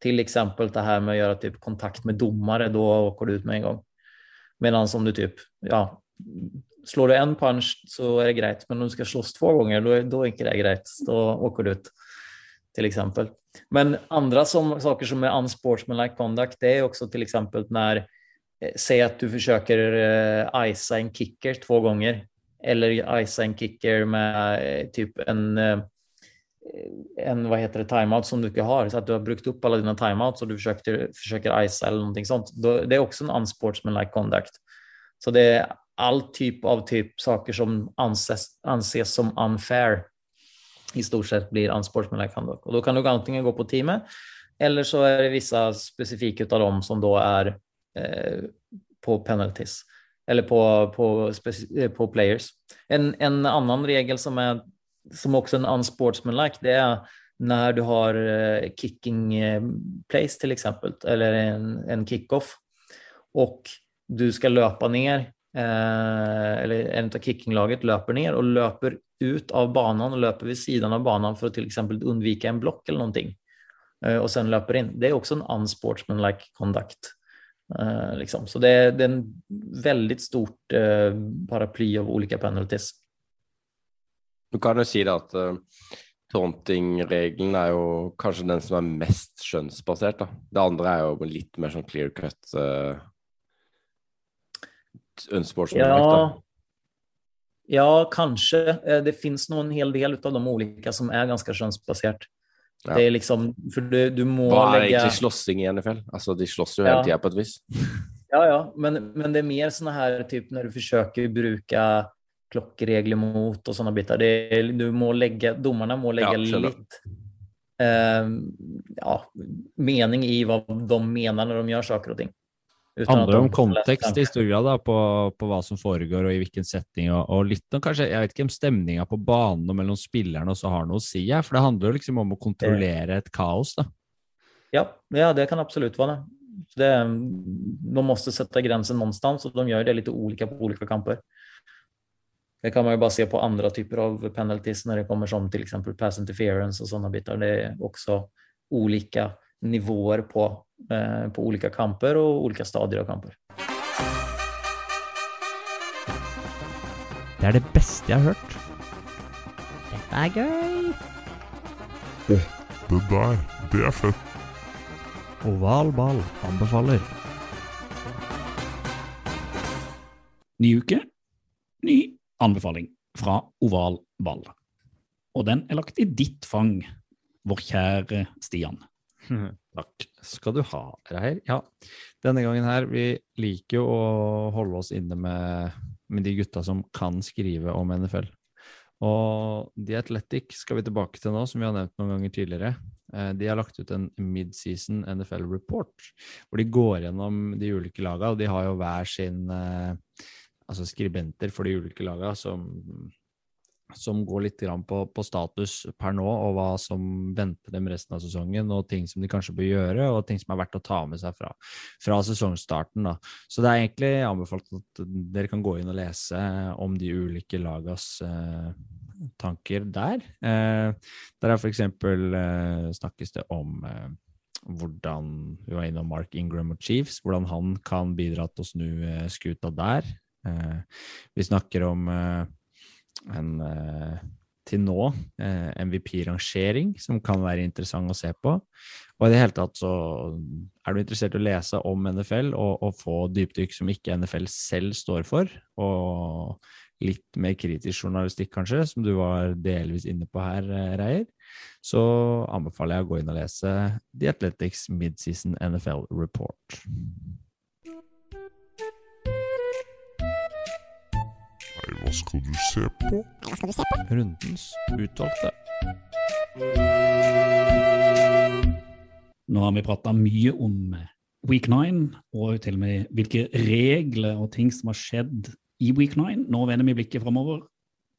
Speaker 7: Till exempel det här med att göra typ kontakt med domare, då åker du ut med en gång. Medan om du typ, ja, slår du en punch så är det grejt, men om du ska slåss två gånger då er är inte det grejt. Då åker du ut till exempel. Men andra som, saker som är unsportsmanlike conduct, det är också till exempel när, eh, säg att du försöker eh, icea en kicker två gånger eller icea en kicker med eh, typ en eh, en hva heter det, timeout som du ikke har, så att du har brukt opp alle dine timeouts og du försöker, försöker ice eller noe sånt. Det er også en unsportsmanlike conduct. Så det er all typ av typ saker som anses, anses som unfair i stort sett blir unsportsmanlike conduct. Og da kan du antingen gå på teamet Eller så er det vissa spesifikke av dem som da er eh, på penalties. Eller på, på, eh, på players. En, en annen regel som är som också en unsportsmanlike, det er når du har eh, kicking place plays till exempel, eller en, en kickoff og du skal løpe ned, eh, eller en av kickinglaget løper ned og løper ut av banan og løper ved siden av banan for å exempel undvika en blokk eller noe, eh, og sen løper inn. Det er også en unsportsmanlike conduct. Eh, liksom. Så det det er en veldig stort eh, paraply av ulike penalties.
Speaker 3: Du kan jo si det at uh, taunting-regelen er jo kanskje den som er mest skjønnsbasert. da. Det andre er jo litt mer sånn clear cut uh, unsportsmanlike. da.
Speaker 7: Ja, ja, kanske. Eh, Det fins nå en hel del av de ulike som er ganske skjønnsbasert.
Speaker 3: Ja.
Speaker 7: Det er liksom, for du, du må
Speaker 3: Hva er
Speaker 7: legge...
Speaker 3: egentlig slåssing i NFL? Altså, De slåss jo
Speaker 7: Ja.
Speaker 3: hele tida på et vis.
Speaker 7: Ja, ja, men, men det er mer sånn her typ når du å bruka klockregler mot og sånne biter. Det du må legge, dommerne må legge
Speaker 3: Ja,
Speaker 7: litt eh, ja, mening i hva de mener når de gjør saker og ting. Det
Speaker 2: handler om kontekst i stor grad da, på, på hva som foregår og i hvilken setting, og, og litt om kanskje, jeg vet ikke om stemninga på banen og mellom spillerne også har noe å si, ja, for det handler jo liksom om å kontrollere et kaos, da.
Speaker 7: Ja, ja, det kan absolutt være det. det. De sette grensen noe sted, og de gjør det litt ulike på ulike kamper. Det kan man ju bara se på andra typer av penalties när det kommer som till exempel pass interference och sådana bitar. Det är också olika nivåer på, eh, på olika kamper och olika stadier av kamper.
Speaker 2: Det er det beste jeg har hørt.
Speaker 4: Dette er gøy.
Speaker 8: Det der, det er fett.
Speaker 2: Oval ball anbefaler.
Speaker 1: Ny uke, ny anbefaling fra Oval ball. Og den er lagt i ditt fang, vår kjære Stian.
Speaker 2: Takk skal du ha, Reir. Ja, denne gangen her, vi liker jo å holde oss inne med, med de gutta som kan skrive om NFL. Og The Athletic skal vi tilbake til nå, som vi har nevnt noen ganger tidligere. Eh, De har lagt ut en midseason NFL report, hvor de går gjennom de ulike lagene, og de har jo hver sin eh, altså skribenter for de ulike lagene som som går litt på, på status per nå, og hva som venter dem resten av sesongen, og ting som de kanskje bør gjøre, og ting som er verdt å ta med seg fra, fra sesongstarten. Da. Så det er egentlig anbefalt at dere kan gå inn og lese om de ulike lagas eh, tanker der. Eh, der er eksempel eh, snakkes det om eh, hvordan vi var innom Mark Ingram og Chiefs, hvordan han kan bidra til å snu eh, skuta der. Eh, vi snakker om eh, en eh, til nå MVP-rangering som kan være interessant å se på. Og i det hele tatt så er du interessert i å lese om NFL og, og få dypdykk som ikke NFL selv står for, og litt mer kritisk journalistikk kanskje, som du var delvis inne på her, Reier, så anbefaler jeg å gå inn og lese The Athletics Midseason NFL Report.
Speaker 8: Nei, hva skal du se på?
Speaker 4: Hva skal du se på?
Speaker 2: Rundens utvalgte.
Speaker 1: Nå har vi prata mye om Week 9, og til og med hvilke regler og ting som har skjedd i Week 9. Nå vender vi blikket framover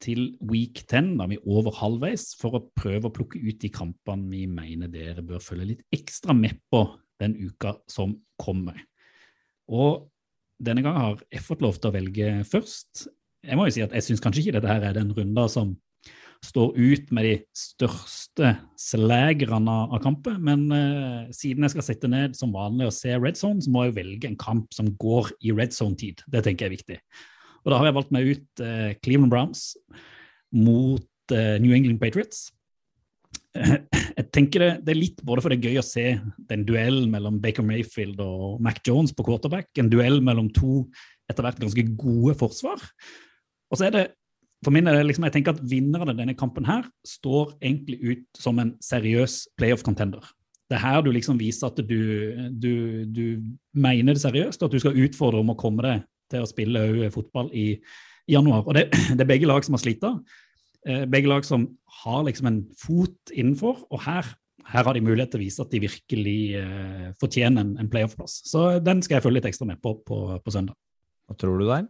Speaker 1: til Week 10, da vi er over halvveis, for å prøve å plukke ut de kampene vi mener dere bør følge litt ekstra med på den uka som kommer. Og denne gangen har jeg fått lov til å velge først. Jeg må jo si at jeg syns kanskje ikke dette her er den runda som står ut med de største slagerne av kampen, men uh, siden jeg skal sitte ned som vanlig og se Red Zone, så må jeg velge en kamp som går i Red Zone-tid. Det tenker jeg er viktig. Og da har jeg valgt meg ut uh, Cleveland Browns mot uh, New England Patriots. [clears throat] Jeg tenker det, det er litt både for det er gøy å se den duellen mellom Baker Mayfield og Mac Jones på quarterback, en duell mellom to etter hvert ganske gode forsvar. Og så er det for min det liksom, jeg tenker at Vinneren av denne kampen her står egentlig ut som en seriøs playoff-contender. Det er her du liksom viser at du, du, du mener det seriøst, og at du skal utfordre om å komme deg til å spille fotball i, i januar. Og det, [clears throat] det er begge lag som har slitt. Eh, begge lag som har liksom en fot innenfor. Og her Her har de mulighet til å vise at de virkelig eh, fortjener en, en playoff-plass. Så den skal jeg følge litt ekstra med på på, på søndag.
Speaker 2: Hva tror du der?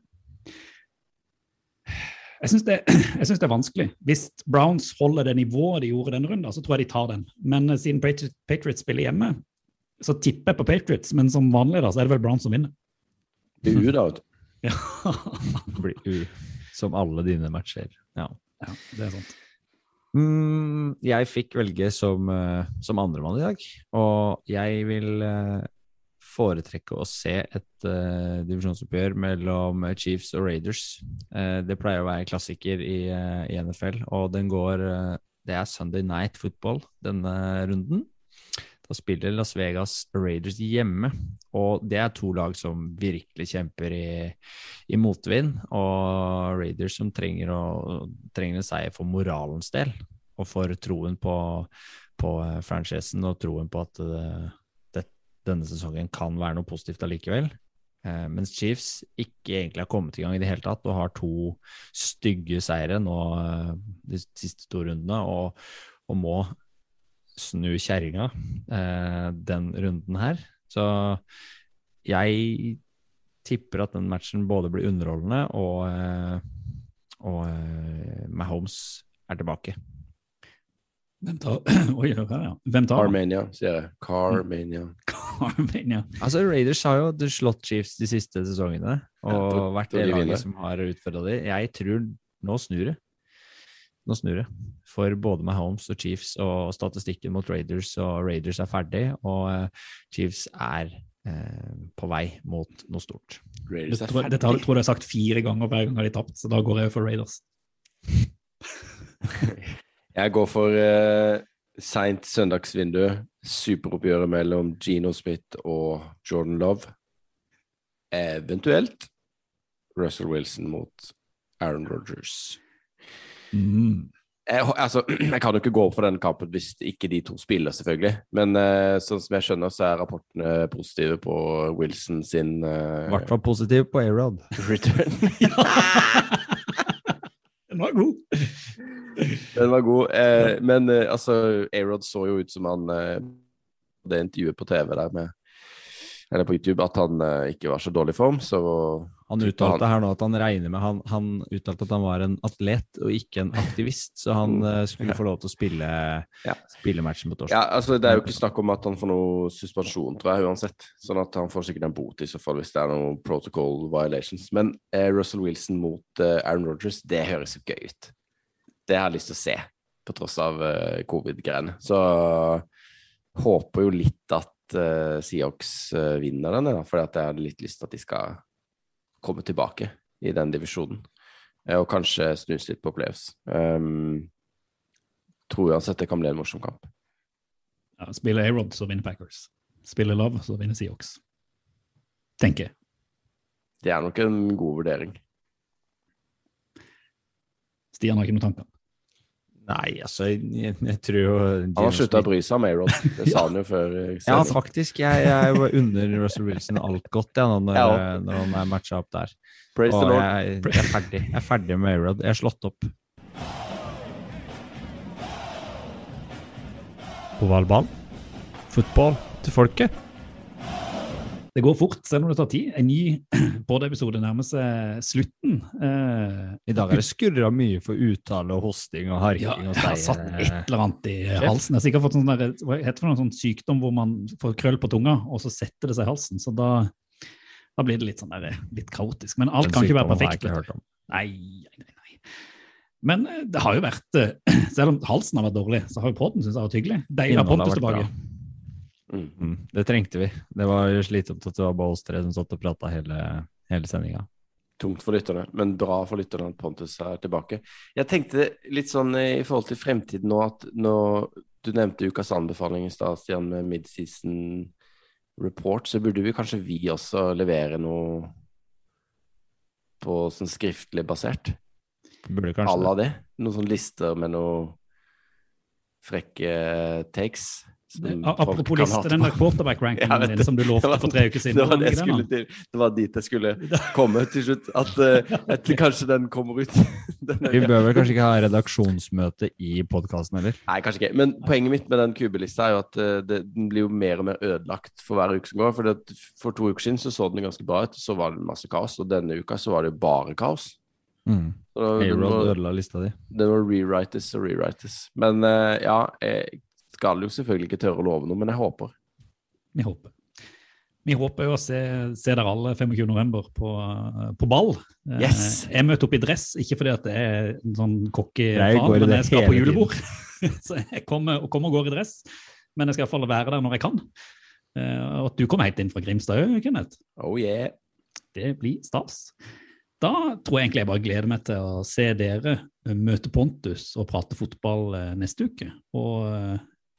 Speaker 1: Jeg syns det, [clears throat] synes det er vanskelig. Hvis Browns holder det nivået de gjorde denne runden, så tror jeg de tar den. Men eh, siden Patri- Patriots spiller hjemme, så tipper jeg på Patriots. Men som vanlig da, så er det vel Browns som vinner.
Speaker 3: Det er U, da. [laughs]
Speaker 1: Ja,
Speaker 2: Det blir U, som alle dine matcher. Ja.
Speaker 1: ja det er sant.
Speaker 2: Mm, jeg fikk velge som, uh, som andremann i dag, og jeg vil eh, foretrekke å se et uh, divisjonsoppgjør mellom Chiefs og Raiders. Uh, det pleier å være klassiker i, uh, i NFL, og går Det er Sunday Night Football denne runden. Da spiller Las Vegas Raiders hjemme, og det er to lag som virkelig kjemper i, i motvind. Og Raiders som trenger, å, trenger en seier for moralens del, og for troen på, på franchisen og troen på at denne sesongen kan være noe positivt allikevel. Eh, mens Chiefs ikke egentlig har kommet i gang i det hele tatt, og har to stygge seire nå eh, de siste to rundene, og, og må snu kjerringa eh, den runden her. Så jeg tipper at den matchen både blir underholdende og, eh, og eh, Mahomes er tilbake.
Speaker 1: Hvem tar [clears throat] Oi, ja. Hvem tar?
Speaker 3: Carmania, sier jeg. Carmania. [laughs]
Speaker 1: Carmania.
Speaker 2: Altså, Raiders har jo slått Chiefs de siste sesongene, og
Speaker 3: Ja,
Speaker 2: vært det
Speaker 3: vinner.
Speaker 2: laget som har utfordra dem. Jeg tror nå snur det. Nå snur det. For både Mahomes og Chiefs og statistikken mot Raiders, og Raiders er ferdig, og eh, Chiefs er eh, på vei mot noe stort.
Speaker 3: Raiders er
Speaker 1: ferdig. dette har, tror jeg har sagt fire ganger hver gang de har tapt, så da går jeg for Raiders. [laughs]
Speaker 3: Jeg går for uh, seint søndagsvindu. Superoppgjøret mellom Gino Smith og Jordan Love. Eventuelt Russell Wilson mot Aaron Rodgers. Jeg, altså, [clears throat] jeg kan jo ikke gå opp for denne kampen hvis ikke de to spiller, selvfølgelig. Men uh, sånn som jeg skjønner, så er rapportene positive på Wilson sin
Speaker 2: I
Speaker 3: uh,
Speaker 2: hvert fall positive på A-Rod.
Speaker 3: return. [laughs] [laughs]
Speaker 1: Den var god! [laughs]
Speaker 3: Den var god. Eh, men eh, altså, A-Rod så jo ut som han eh, Det intervjuet på TV der med Eller på YouTube, at han eh, ikke var så dårlig form, så
Speaker 2: Han uttalte her nå at han regner med han, han uttalte at han var en atlet og ikke en aktivist, så han eh, skulle få lov til å spille,
Speaker 3: Ja.
Speaker 2: spille matchen på torsdag.
Speaker 3: Ja, altså Det er jo ikke snakk om at han får noe suspensjon, tror jeg, uansett. Sånn at han får sikkert en bot i så fall hvis det er noen protocol violations. Men eh, Russell Wilson mot eh, Aaron Rodgers, det høres jo gøy ut. Det har jeg lyst til å se, på tross av eh, covid-greiene. Så håper jo litt at eh, Seahawks eh, vinner den, for jeg hadde litt lyst til at de skal komme tilbake i den divisjonen. Eh, og kanskje snus litt på playoffs. Um, tror uansett det kan bli en morsom kamp.
Speaker 1: Ja, spiller A-Rod, så vinner Packers. Spiller Love, så vinner Seahawks. Tenker jeg.
Speaker 3: Det er nok en god vurdering.
Speaker 1: Stian har ikke noen tanker.
Speaker 2: Nei, altså, jeg, jeg tror jo
Speaker 3: Han har slutta å bry seg om A-Rod. Det sa han jo før. eh,
Speaker 2: Ja, faktisk. Jeg, jeg var under Russell Wilson alt godt ja, når,
Speaker 3: Ja.
Speaker 2: når han er matcha opp der.
Speaker 3: Praise the
Speaker 2: Og
Speaker 3: Lord.
Speaker 2: jeg, jeg er ferdig. Jeg er ferdig med A-Rod. Jeg er slått opp. Ovalball. Fotball til folket.
Speaker 1: Det går fort, selv om det tar tid. En ny [clears throat] podiepisode nærmer seg slutten. Eh,
Speaker 2: I dag er det skurra mye for uttale og hosting og
Speaker 1: ja,
Speaker 2: harking og
Speaker 1: jeg har satt et eller annet i halsen. Jeg har sikkert fått sånn der, hva heter det sånn sykdom hvor man får krøll på tunga, og så setter det seg i halsen. Så da, da blir det litt sånn der, litt kaotisk. Men alt
Speaker 2: Den
Speaker 1: kan ikke være
Speaker 2: perfekt. har jeg ikke hørt om.
Speaker 1: Nei, nei, nei. Men eh, det har jo vært eh, [clears throat] Selv om halsen har vært dårlig, så har jo podden syntes jeg har vært hyggelig. Deilig å ha Pontus tilbake.
Speaker 3: Mm.
Speaker 2: Mm, det trengte vi. Det var slitsomt at det var bare oss tre som satt og prata hele, hele sendinga.
Speaker 3: Tungt for lytterne, men bra for lytterne at Pontus er tilbake. Jeg tenkte litt sånn i forhold til fremtiden nå, at når du nevnte ukas anbefaling i stad, Stian, med midseason report, så burde vi kanskje vi også levere noe på sånn skriftlig basert.
Speaker 2: Burde
Speaker 3: À
Speaker 2: kanskje
Speaker 3: la det. Noen sånne lister med noe frekke takes.
Speaker 1: Apropos liste, den der quarterback-rankingen [laughs] din som du lovte
Speaker 3: var-
Speaker 1: for tre uker siden.
Speaker 3: Det var, det,
Speaker 1: den
Speaker 3: skulle
Speaker 1: den,
Speaker 3: det var dit jeg skulle [laughs] komme til slutt. At, eh, at [laughs] kanskje den kommer ut. Den er-
Speaker 2: Vi bør vel kanskje ikke ha redaksjonsmøte i podkasten heller?
Speaker 3: Nei, kanskje ikke. Men poenget mitt med den kubelista er jo at eh, det, den blir jo mer og mer ødelagt for hver uke som går. For, for to uker siden så, så den ganske bra ut, så var det masse kaos. Og denne uka så var det jo bare kaos.
Speaker 2: Mm.
Speaker 3: Må,
Speaker 2: ødela lista di.
Speaker 3: det må rewrites og rewrites. Men eh, ja, jeg skal jo selvfølgelig ikke tørre å love noe, men jeg håper.
Speaker 1: Vi håper. Vi håper jo å se, se dere alle 25. november på, på ball. Eh,
Speaker 3: Yes!
Speaker 1: Jeg møter opp i dress, ikke fordi at det er en sånn cocky
Speaker 2: i
Speaker 1: men jeg skal på julebord. [laughs] Så jeg kommer, kommer og går i dress. Men jeg skal iallfall være der når jeg kan. Eh, Og at du kommer helt inn fra Grimstad òg, Kenneth.
Speaker 3: Oh yeah.
Speaker 1: Det blir stas. Da tror jeg egentlig jeg bare gleder meg til å se dere møte Pontus og prate fotball eh, neste uke. Og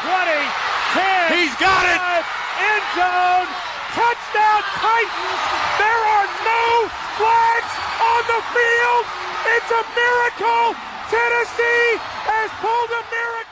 Speaker 6: 20, 10.
Speaker 9: He's got it.
Speaker 6: End zone. Touchdown Titans. There are no flags on the field. It's a miracle. Tennessee has pulled a miracle.